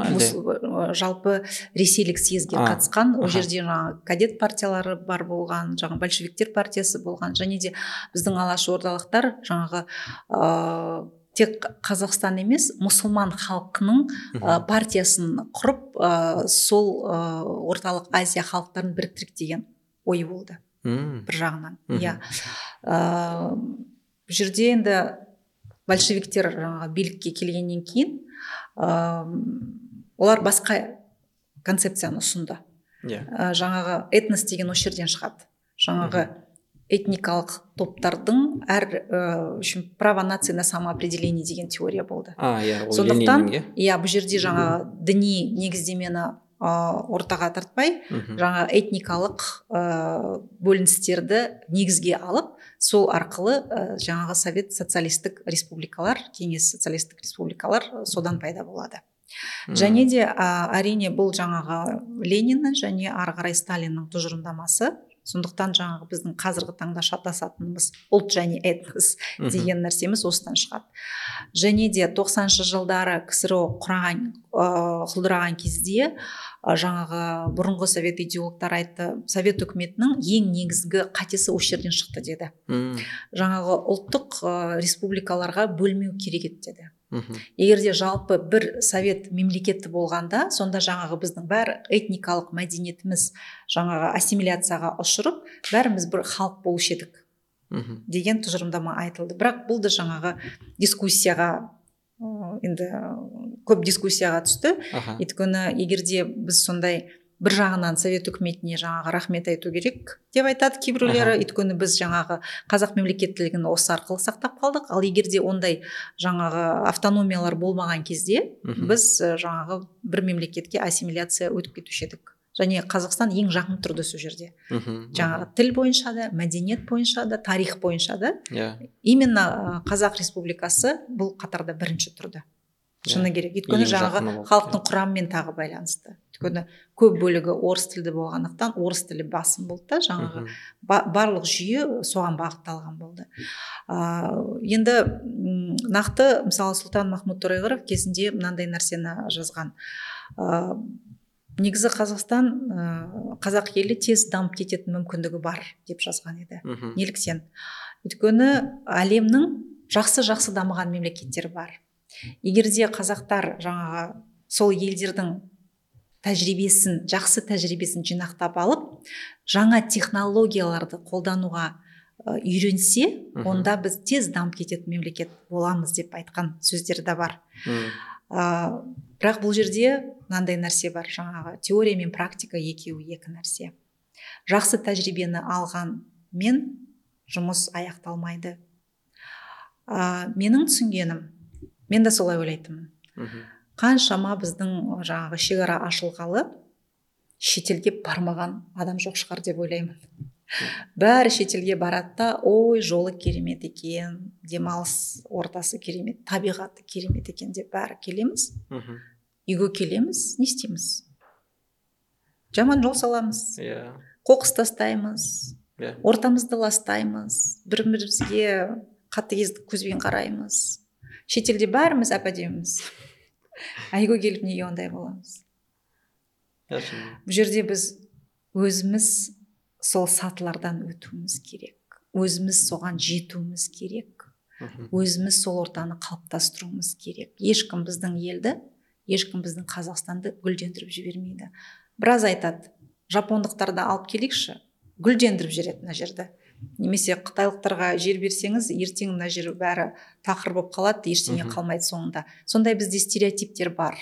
жалпы ресейлік съезге А, қатысқан. Ол жерде жаңағы кадет партиялары бар болған жаңағы большевиктер партиясы болған. Және де біздің алаш ордалықтар жаңағы ә, тек қазақстан емес мұсылман халқының ә, партиясын құрып ә, сол ә, орталық азия халықтарын біріктірейік деген ой болды бір жағынан. Иә. Ә, бұл жерде енді большевиктер жаңағы билікке келгеннен кейін ә, олар басқа концепцияны ұсынды. Иә. Ә, жаңағы этнос деген осы жерден шығады. Жаңағы этникалық топтардың әр общем право нации на самоопределение деген теория болды. А иә сондықтан Ленинге иә. бұл жерде жаңағы діни негіздемені ортаға тартпай жаңа этникалық ә, бөліністерді негізге алып сол арқылы ә, жаңағы совет социалистік республикалар кеңес социалистік республикалар содан пайда болады. Мгм. және де ә, әрине бұл жаңағы лениннің және ары қарай сталиннің тұжырымдамасы. Сондықтан жаңағы біздің қазіргі таңда шатасатынымыз ұлт және этнос деген нәрсеміз осыдан шығады. Және де 90-шы жылдары ксро құраған құлдыраған кезде жаңағы бұрынғы совет идеологтары айтты совет үкіметінің ең негізгі қатесі осы жерден шықты деді жаңағы ұлттық республикаларға бөлмеу керек еді деді мхм. егер де жалпы бір совет мемлекеті болғанда сонда жаңағы біздің бәрі этникалық мәдениетіміз жаңағы ассимиляцияға ұшырып бәріміз бір халық болушы едік мхм. деген тұжырымдама айтылды бірақ бұл да жаңағы дискуссияға енді көп дискуссияға түсті. Аха. Өйткені егерде біз сондай бір жағынан совет үкіметіне жаңағы рахмет айту керек деп айтады кейбіреулері. Өйткені біз жаңағы қазақ мемлекеттілігін осы арқылы сақтап қалдық. Ал егерде ондай жаңағы автономиялар болмаған кезде Мгм. біз ә, жаңағы бір мемлекетке ассимиляция өтіп кетуші едік. Және қазақстан ең жақын тұрды сол жерде. Жаңағы тіл бойынша да мәдениет бойынша да тарих бойынша да. Иә. Именно ә, қазақ республикасы бұл қатарда бірінші тұрды. Шыны Иә. керек. Өйткені жаңағы халықтың құрамымен тағы байланысты. Өйткені көп бөлігі орыс тілді болғандықтан орыс тілі басым болды да жаңағы ба- барлық жүйе соған бағытталған болды. Ә, енді нақты мысалы сұлтан махмұд торайғыров кезінде мынандай нәрсені жазған. Ә, негізі қазақстан ә, қазақ елі тез дамып кететін мүмкіндігі бар деп жазған еді. Неліктен. Өйткені әлемнің жақсы жақсы дамыған мемлекеттері бар. Егер де қазақтар жаңағы сол елдердің тәжірибесін жақсы тәжірибесін жинақтап алып жаңа технологияларды қолдануға үйренсе онда біз тез дамып кететін мемлекет боламыз деп айтқан сөздері де бар. Ә, бірақ бұл жерде мынандай нәрсе бар жаңағы теория мен практика екеуі екі нәрсе. Жақсы тәжірибені алғанмен жұмыс аяқталмайды. Ә, менің түсінгенім мен де солай ойлайтынмын. Қаншама біздің жаңағы шекара ашылғалы шетелге бармаған адам жоқ шығар деп ойлаймын. Бәрі шетелге барады да ой жолы керемет екен демалыс ортасы керемет табиғаты керемет екен деп бәрі келеміз. Мхм. үйге келеміз не істейміз? Жаман жол саламыз. Иә. Қоқыс тастаймыз. Иә. Ортамызды ластаймыз. Бір бірімізге қатыгездік көзбен қараймыз. Шетелде бәріміз әп әдеміміз келіп неге ондай боламыз бұл жерде біз өзіміз сол сатылардан өтуіміз керек. Өзіміз соған жетуіміз керек. Өзіміз сол ортаны қалыптастыруымыз керек. Ешкім біздің елді ешкім біздің қазақстанды гүлдендіріп жібермейді. Біраз айтады жапондықтарды алып келейікші гүлдендіріп жібереді мына жерді немесе қытайлықтарға жер берсеңіз ертең мына жер бәрі тақыр болып қалады ештеңе қалмайды соңында. Сондай бізде стереотиптер бар.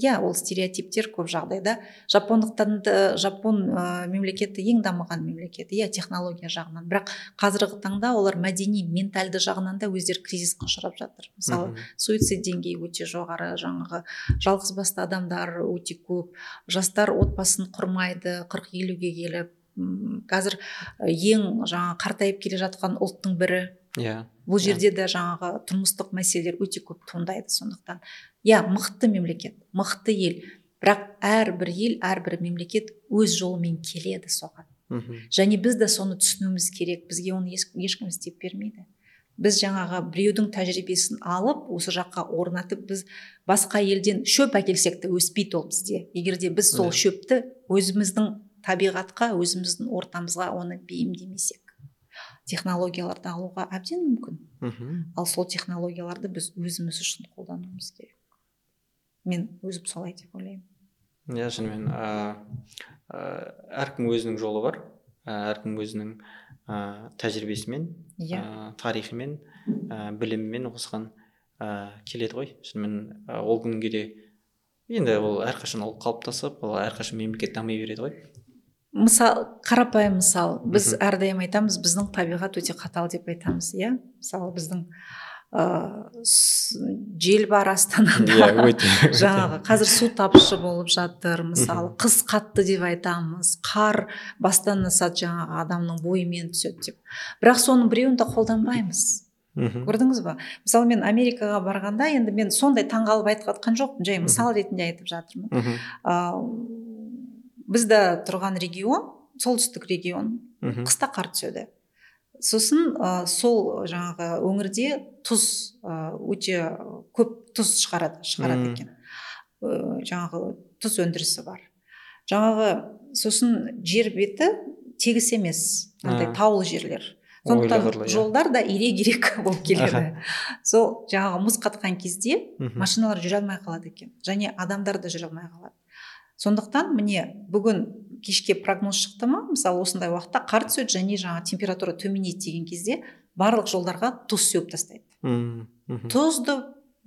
Иә ол стереотиптер көп жағдайда. Жапондықтарды жапон ә, мемлекеті ең дамыған мемлекет иә технология жағынан. Бірақ қазіргі таңда олар мәдени ментальды жағынан да өздері кризиске ұшырап жатыр. Мысалы суицид деңгейі өте жоғары жаңағы жалғызбасты адамдар өте көп. Жастар отбасын құрмайды қырық елуге келіп. Қазір э, ең жаңа қартайып келе жатқан ұлттың бірі. Иә. Бұл Иә. жерде де жаңағы тұрмыстық мәселелер өте көп туындайды сондықтан. Иә мықты мемлекет мықты ел. Бірақ әрбір ел әрбір мемлекет өз жолымен келеді соған. Мхм. және біз де соны түсінуіміз керек. Бізге оны еш- ешкім істеп бермейді. Біз жаңағы біреудің тәжірибесін алып осы жаққа орнатып біз басқа елден шөп әкелсек те өспейді ол бізде егер де біз сол шөпті өзіміздің табиғатқа өзіміздің ортамызға оны бейімдемесек технологияларды алуға әбден мүмкін. Мхм. ал сол технологияларды біз өзіміз үшін қолдануымыз керек. Мен өзім солай деп ойлаймын. Иә шынымен ә, әркім өзінің жолы бар. Әркім өзінің ә, тәжірибесімен иә. ә, тарихымен ә, білімімен осыған ә, келеді ғой. Шынымен ол күнге де енді ол әрқашан ол қалыптасып ол әрқашан мемлекет дами береді ғой. Мысал қарапайым мысал. Біз әрдайым айтамыз біздің табиғат өте қатал деп айтамыз иә? Мысалы біздің ыыы жел бар астанада. Иә өте. Жаңағы қазір су тапшы болып жатыр мысалы қыс қатты деп айтамыз қар бастан асады жаңағы адамның бойымен түседі деп. Бірақ соның біреуін де қолданбаймыз. Мхм. Көрдіңіз ба? Мысалы мен америкаға барғанда енді мен сондай таңғалып айтып жатқан жоқпын жай мысал ретінде айтып жатырмын. Ыыы бізде тұрған регион солтүстік регион мхм. қыста қар түседі. Сосын ә, сол жаңағы өңірде тұз өте көп тұз шығарады шығарады екен. Ә, жаңағы тұз өндірісі бар. Жаңағы сосын жер беті тегіс емес андай А. таулы жерлер. Сондықтан иә. жолдар да ирек ирек болып келеді. Сол жаңағы мұз қатқан кезде машиналар жүре алмай қалады екен. Және адамдар да жүре алмай қалады. Сондықтан міне бүгін кешке прогноз шықты ма? Мысалы осындай уақытта қар түседі және жаңа температура төмендейді деген кезде барлық жолдарға тұз сеуіп тастайды. Мм, тұзды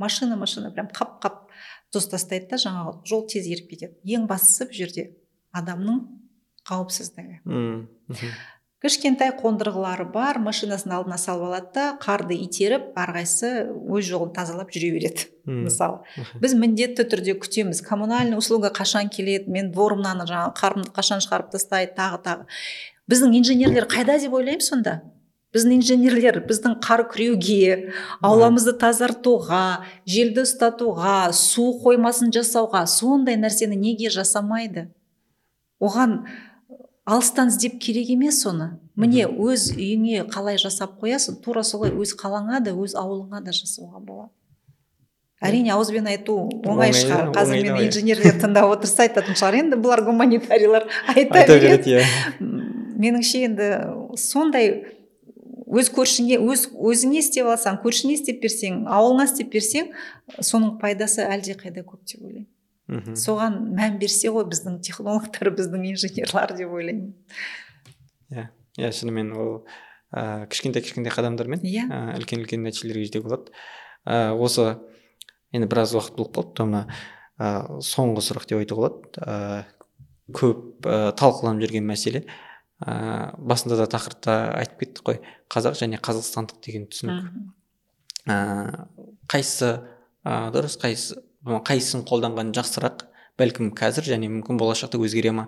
машина машина прям қап қап тұз тастайды да жаңағы жол тез еріп кетеді. Ең бастысы бұл жерде адамның қауіпсіздігі. Мм. Кішкентай қондырғылары бар машинасын алдына салып алады да қарды итеріп әрқайсысы өз жолын тазалап жүре береді мысалы. Біз міндетті түрде күтеміз коммунальный услуга қашан келеді мен дворымнан жаңағы қарымды қашан шығарып тастайды тағы тағы. Біздің инженерлер қайда деп ойлаймын сонда? Біздің инженерлер біздің қар күреуге ауламызды тазартуға желді ұстатуға су қоймасын жасауға сондай нәрсені неге жасамайды? Оған алыстан іздеп керек емес оны. Міне өз үйіңе қалай жасап қоясың тура солай өз қалаңа да өз ауылыңа да жасауға болады. Әрине ауызбен айту оңай шығар. Қазір мені инженерлер тыңдап отырса айтатын шығар. Енді бұлар гуманитарийлар айта береді. иә. Меніңше енді сондай өз көршіңе өз өзіңе істеп алсаң көршіңе істеп берсең ауылыңа істеп берсең соның пайдасы әлдеқайда көп деп ойлаймын. Мхм. соған мән берсе ғой біздің технологтар біздің инженерлар деп ойлаймын. Иә шынымен ол ыыы кішкентай кішкентай қадамдармен иә. үлкен үлкен нәтижелерге жетуге болады. Ә, осы енді біраз уақыт болып қалыпты мына ә, соңғы сұрақ деп айтуға болады. Ә, көп ә, талқыланып жүрген мәселе. Ә, басында да тақырыпта айтып кеттік қой қазақ және қазақстандық деген түсінік. Ә, қайсысы ә, дұрыс қайсысы қайсысын қолданған жақсырақ бәлкім қазір және мүмкін болашақта өзгере ма?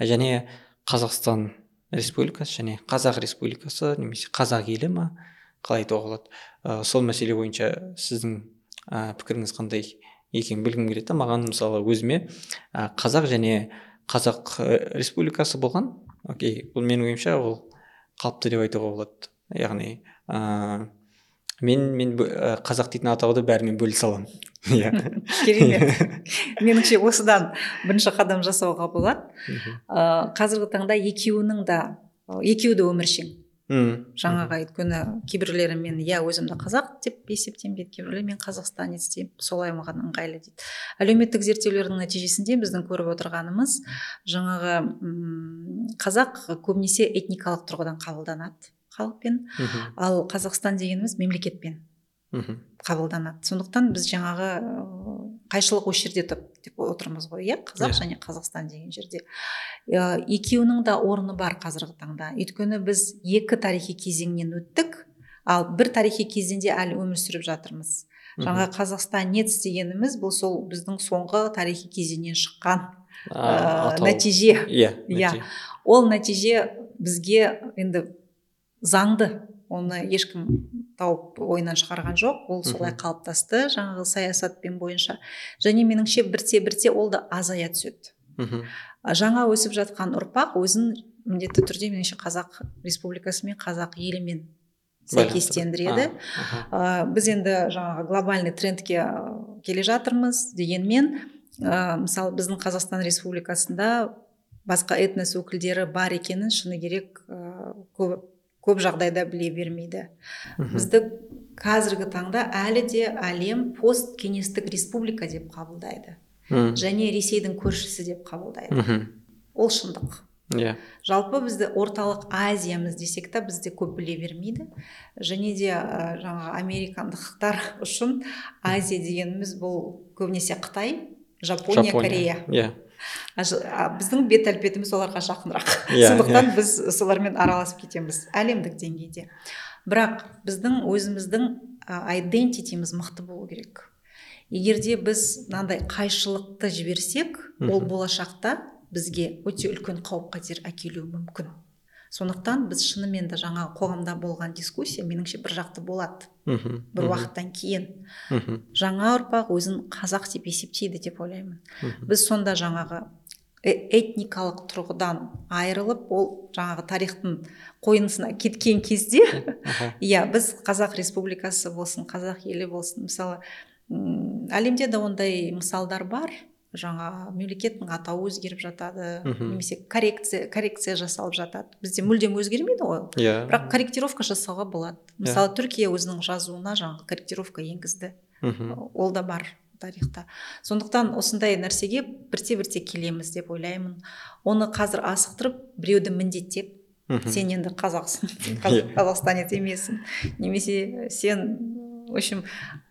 Және қазақстан республикасы және қазақ республикасы немесе қазақ елі ма? Қалай айтуға болады? Ә, сол мәселе бойынша сіздің ә, пікіріңіз қандай екенін білгім келеді. Маған мысалы өзіме ә, қазақ және қазақ ә, республикасы болған. Окей бұл менің ойымша ол қалыпты деп айтуға болады. Яғни ә, мен мен ә, қазақ дейтін атауды бәрімен бөлісе аламын. Иә. Керемет меніңше осыдан бірінші қадам жасауға болады. Қазіргі таңда екеуінің да екеуі де өміршең. Мм. жаңағы өйткені кейбіреулері мен иә өзімді қазақ деп есептеймін дейді кейбіреулер мен қазақстанец деймін солай маған ыңғайлы дейді. Әлеуметтік зерттеулердің нәтижесінде біздің көріп отырғанымыз жаңағы қазақ көбінесе этникалық тұрғыдан қабылданады. Халықпен Мхм. ал қазақстан дегеніміз мемлекетпен Мхм. қабылданады сондықтан біз жаңағы қайшылық осы жерде тұр деп отырмыз ғой иә қазақ Иә. және қазақстан деген жерде Ә, екеуінің да орны бар қазіргі таңда өйткені біз екі тарихи кезеңнен өттік ал бір тарихи кезеңде әлі өмір сүріп жатырмыз жаңа қазақстанец дегеніміз бұл сол біздің соңғы тарихи кезеңнен шыққан ә, нәтиже иә Иә. нәтиже. ол нәтиже бізге енді заңды. Оны ешкім тауып ойынан шығарған жоқ. Ол солай қалыптасты жаңағы саясатпен бойынша. Және меніңше бірте бірте ол да азая түседі. Мхм. Жаңа өсіп жатқан ұрпақ өзін міндетті түрде меніңше қазақ республикасы мен қазақ елімен сәйкестендіреді. Ә, біз енді жаңағы глобальный трендке келе жатырмыз дегенмен ә, мысалы біздің қазақстан республикасында басқа этнос өкілдері бар екенін шыны керек ә, көп, көп жағдайда біле бермейді. Бізді қазіргі таңда әлі де әлем посткеңестік республика деп қабылдайды. Мм. және ресейдің көршісі деп қабылдайды. Мхм. ол шындық. Иә. Жалпы бізді орталық азиямыз десек та бізде көп біле бермейді. Және де ә, жаңағы американдықтар үшін азия дегеніміз бұл көбінесе қытай жапония, корея. Иә. а біздің бет әлпетіміз оларға жақынырақ. Иә, сондықтан біз солармен араласып кетеміз әлемдік деңгейде. Бірақ біздің өзіміздің айдентитиміз мықты болу керек. Егер де біз мынандай қайшылықты жіберсек ол болашақта бізге өте үлкен қауіп қатер әкелуі мүмкін. Сондықтан біз шынымен де жаңа қоғамда болған дискуссия меніңше бір жақты болады. Мхм бір уақыттан кейін. Мхм. Жаңа ұрпақ өзін қазақ деп есептейді деп ойлаймын. Біз сонда жаңағы э- этникалық тұрғыдан айырылып ол жаңағы тарихтың қойнысына кеткен кезде иә біз қазақ республикасы болсын қазақ елі болсын мысалы әлемде де ондай мысалдар бар. Жаңа мемлекеттің атауы өзгеріп жатады Мгм. немесе коррекция коррекция жасалып жатады. Бізде мүлдем өзгермейді ғой. Иә. Бірақ корректировка жасауға болады. Мысалы түркия өзінің жазуына жаңағы корректировка енгізді. Ол да бар тарихта. Сондықтан осындай нәрсеге бірте бірте келеміз деп ойлаймын. Оны қазір асықтырып біреуді міндеттеп сен енді қазақсың сен Иә. қаз- қазақстанец емессің немесе сен в общем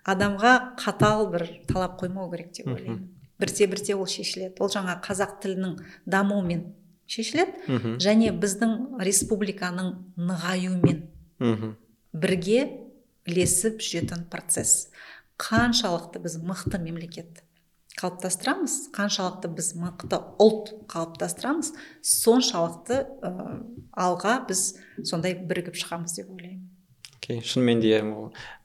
адамға қатал бір талап қоймау керек деп ойлаймын. Бірте бірте ол шешіледі. Ол жаңа қазақ тілінің дамуымен шешіледі. Және біздің республиканың нығаюымен мхм. бірге ілесіп жүретін процесс. Қаншалықты біз мықты мемлекет қалыптастырамыз қаншалықты біз мықты ұлт қалыптастырамыз соншалықты ә, алға біз сондай бірігіп шығамыз деп ойлаймын. Окей шынымен де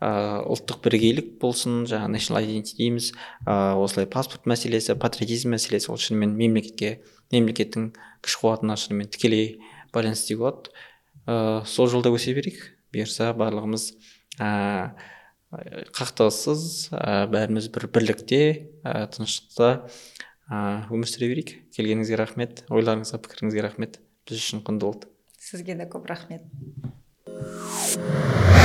ұлттық бірегейлік болсын жаңағы national дейміз. Осылай паспорт мәселесі патриотизм мәселесі ол шынымен мемлекетке мемлекеттің күш қуатына шынымен тікелей байланысты деуге болады. Сол жолда өсе берейік. Бұйырса барлығымыз ыыы қақтығыссыз ыыы бәріміз бір бірлікте ыыы тыныштықта өмір сүре берейік. Келгеніңізге рахмет ойларыңызға пікіріңізге рахмет. Біз үшін құнды болды сізге де көп рахмет. you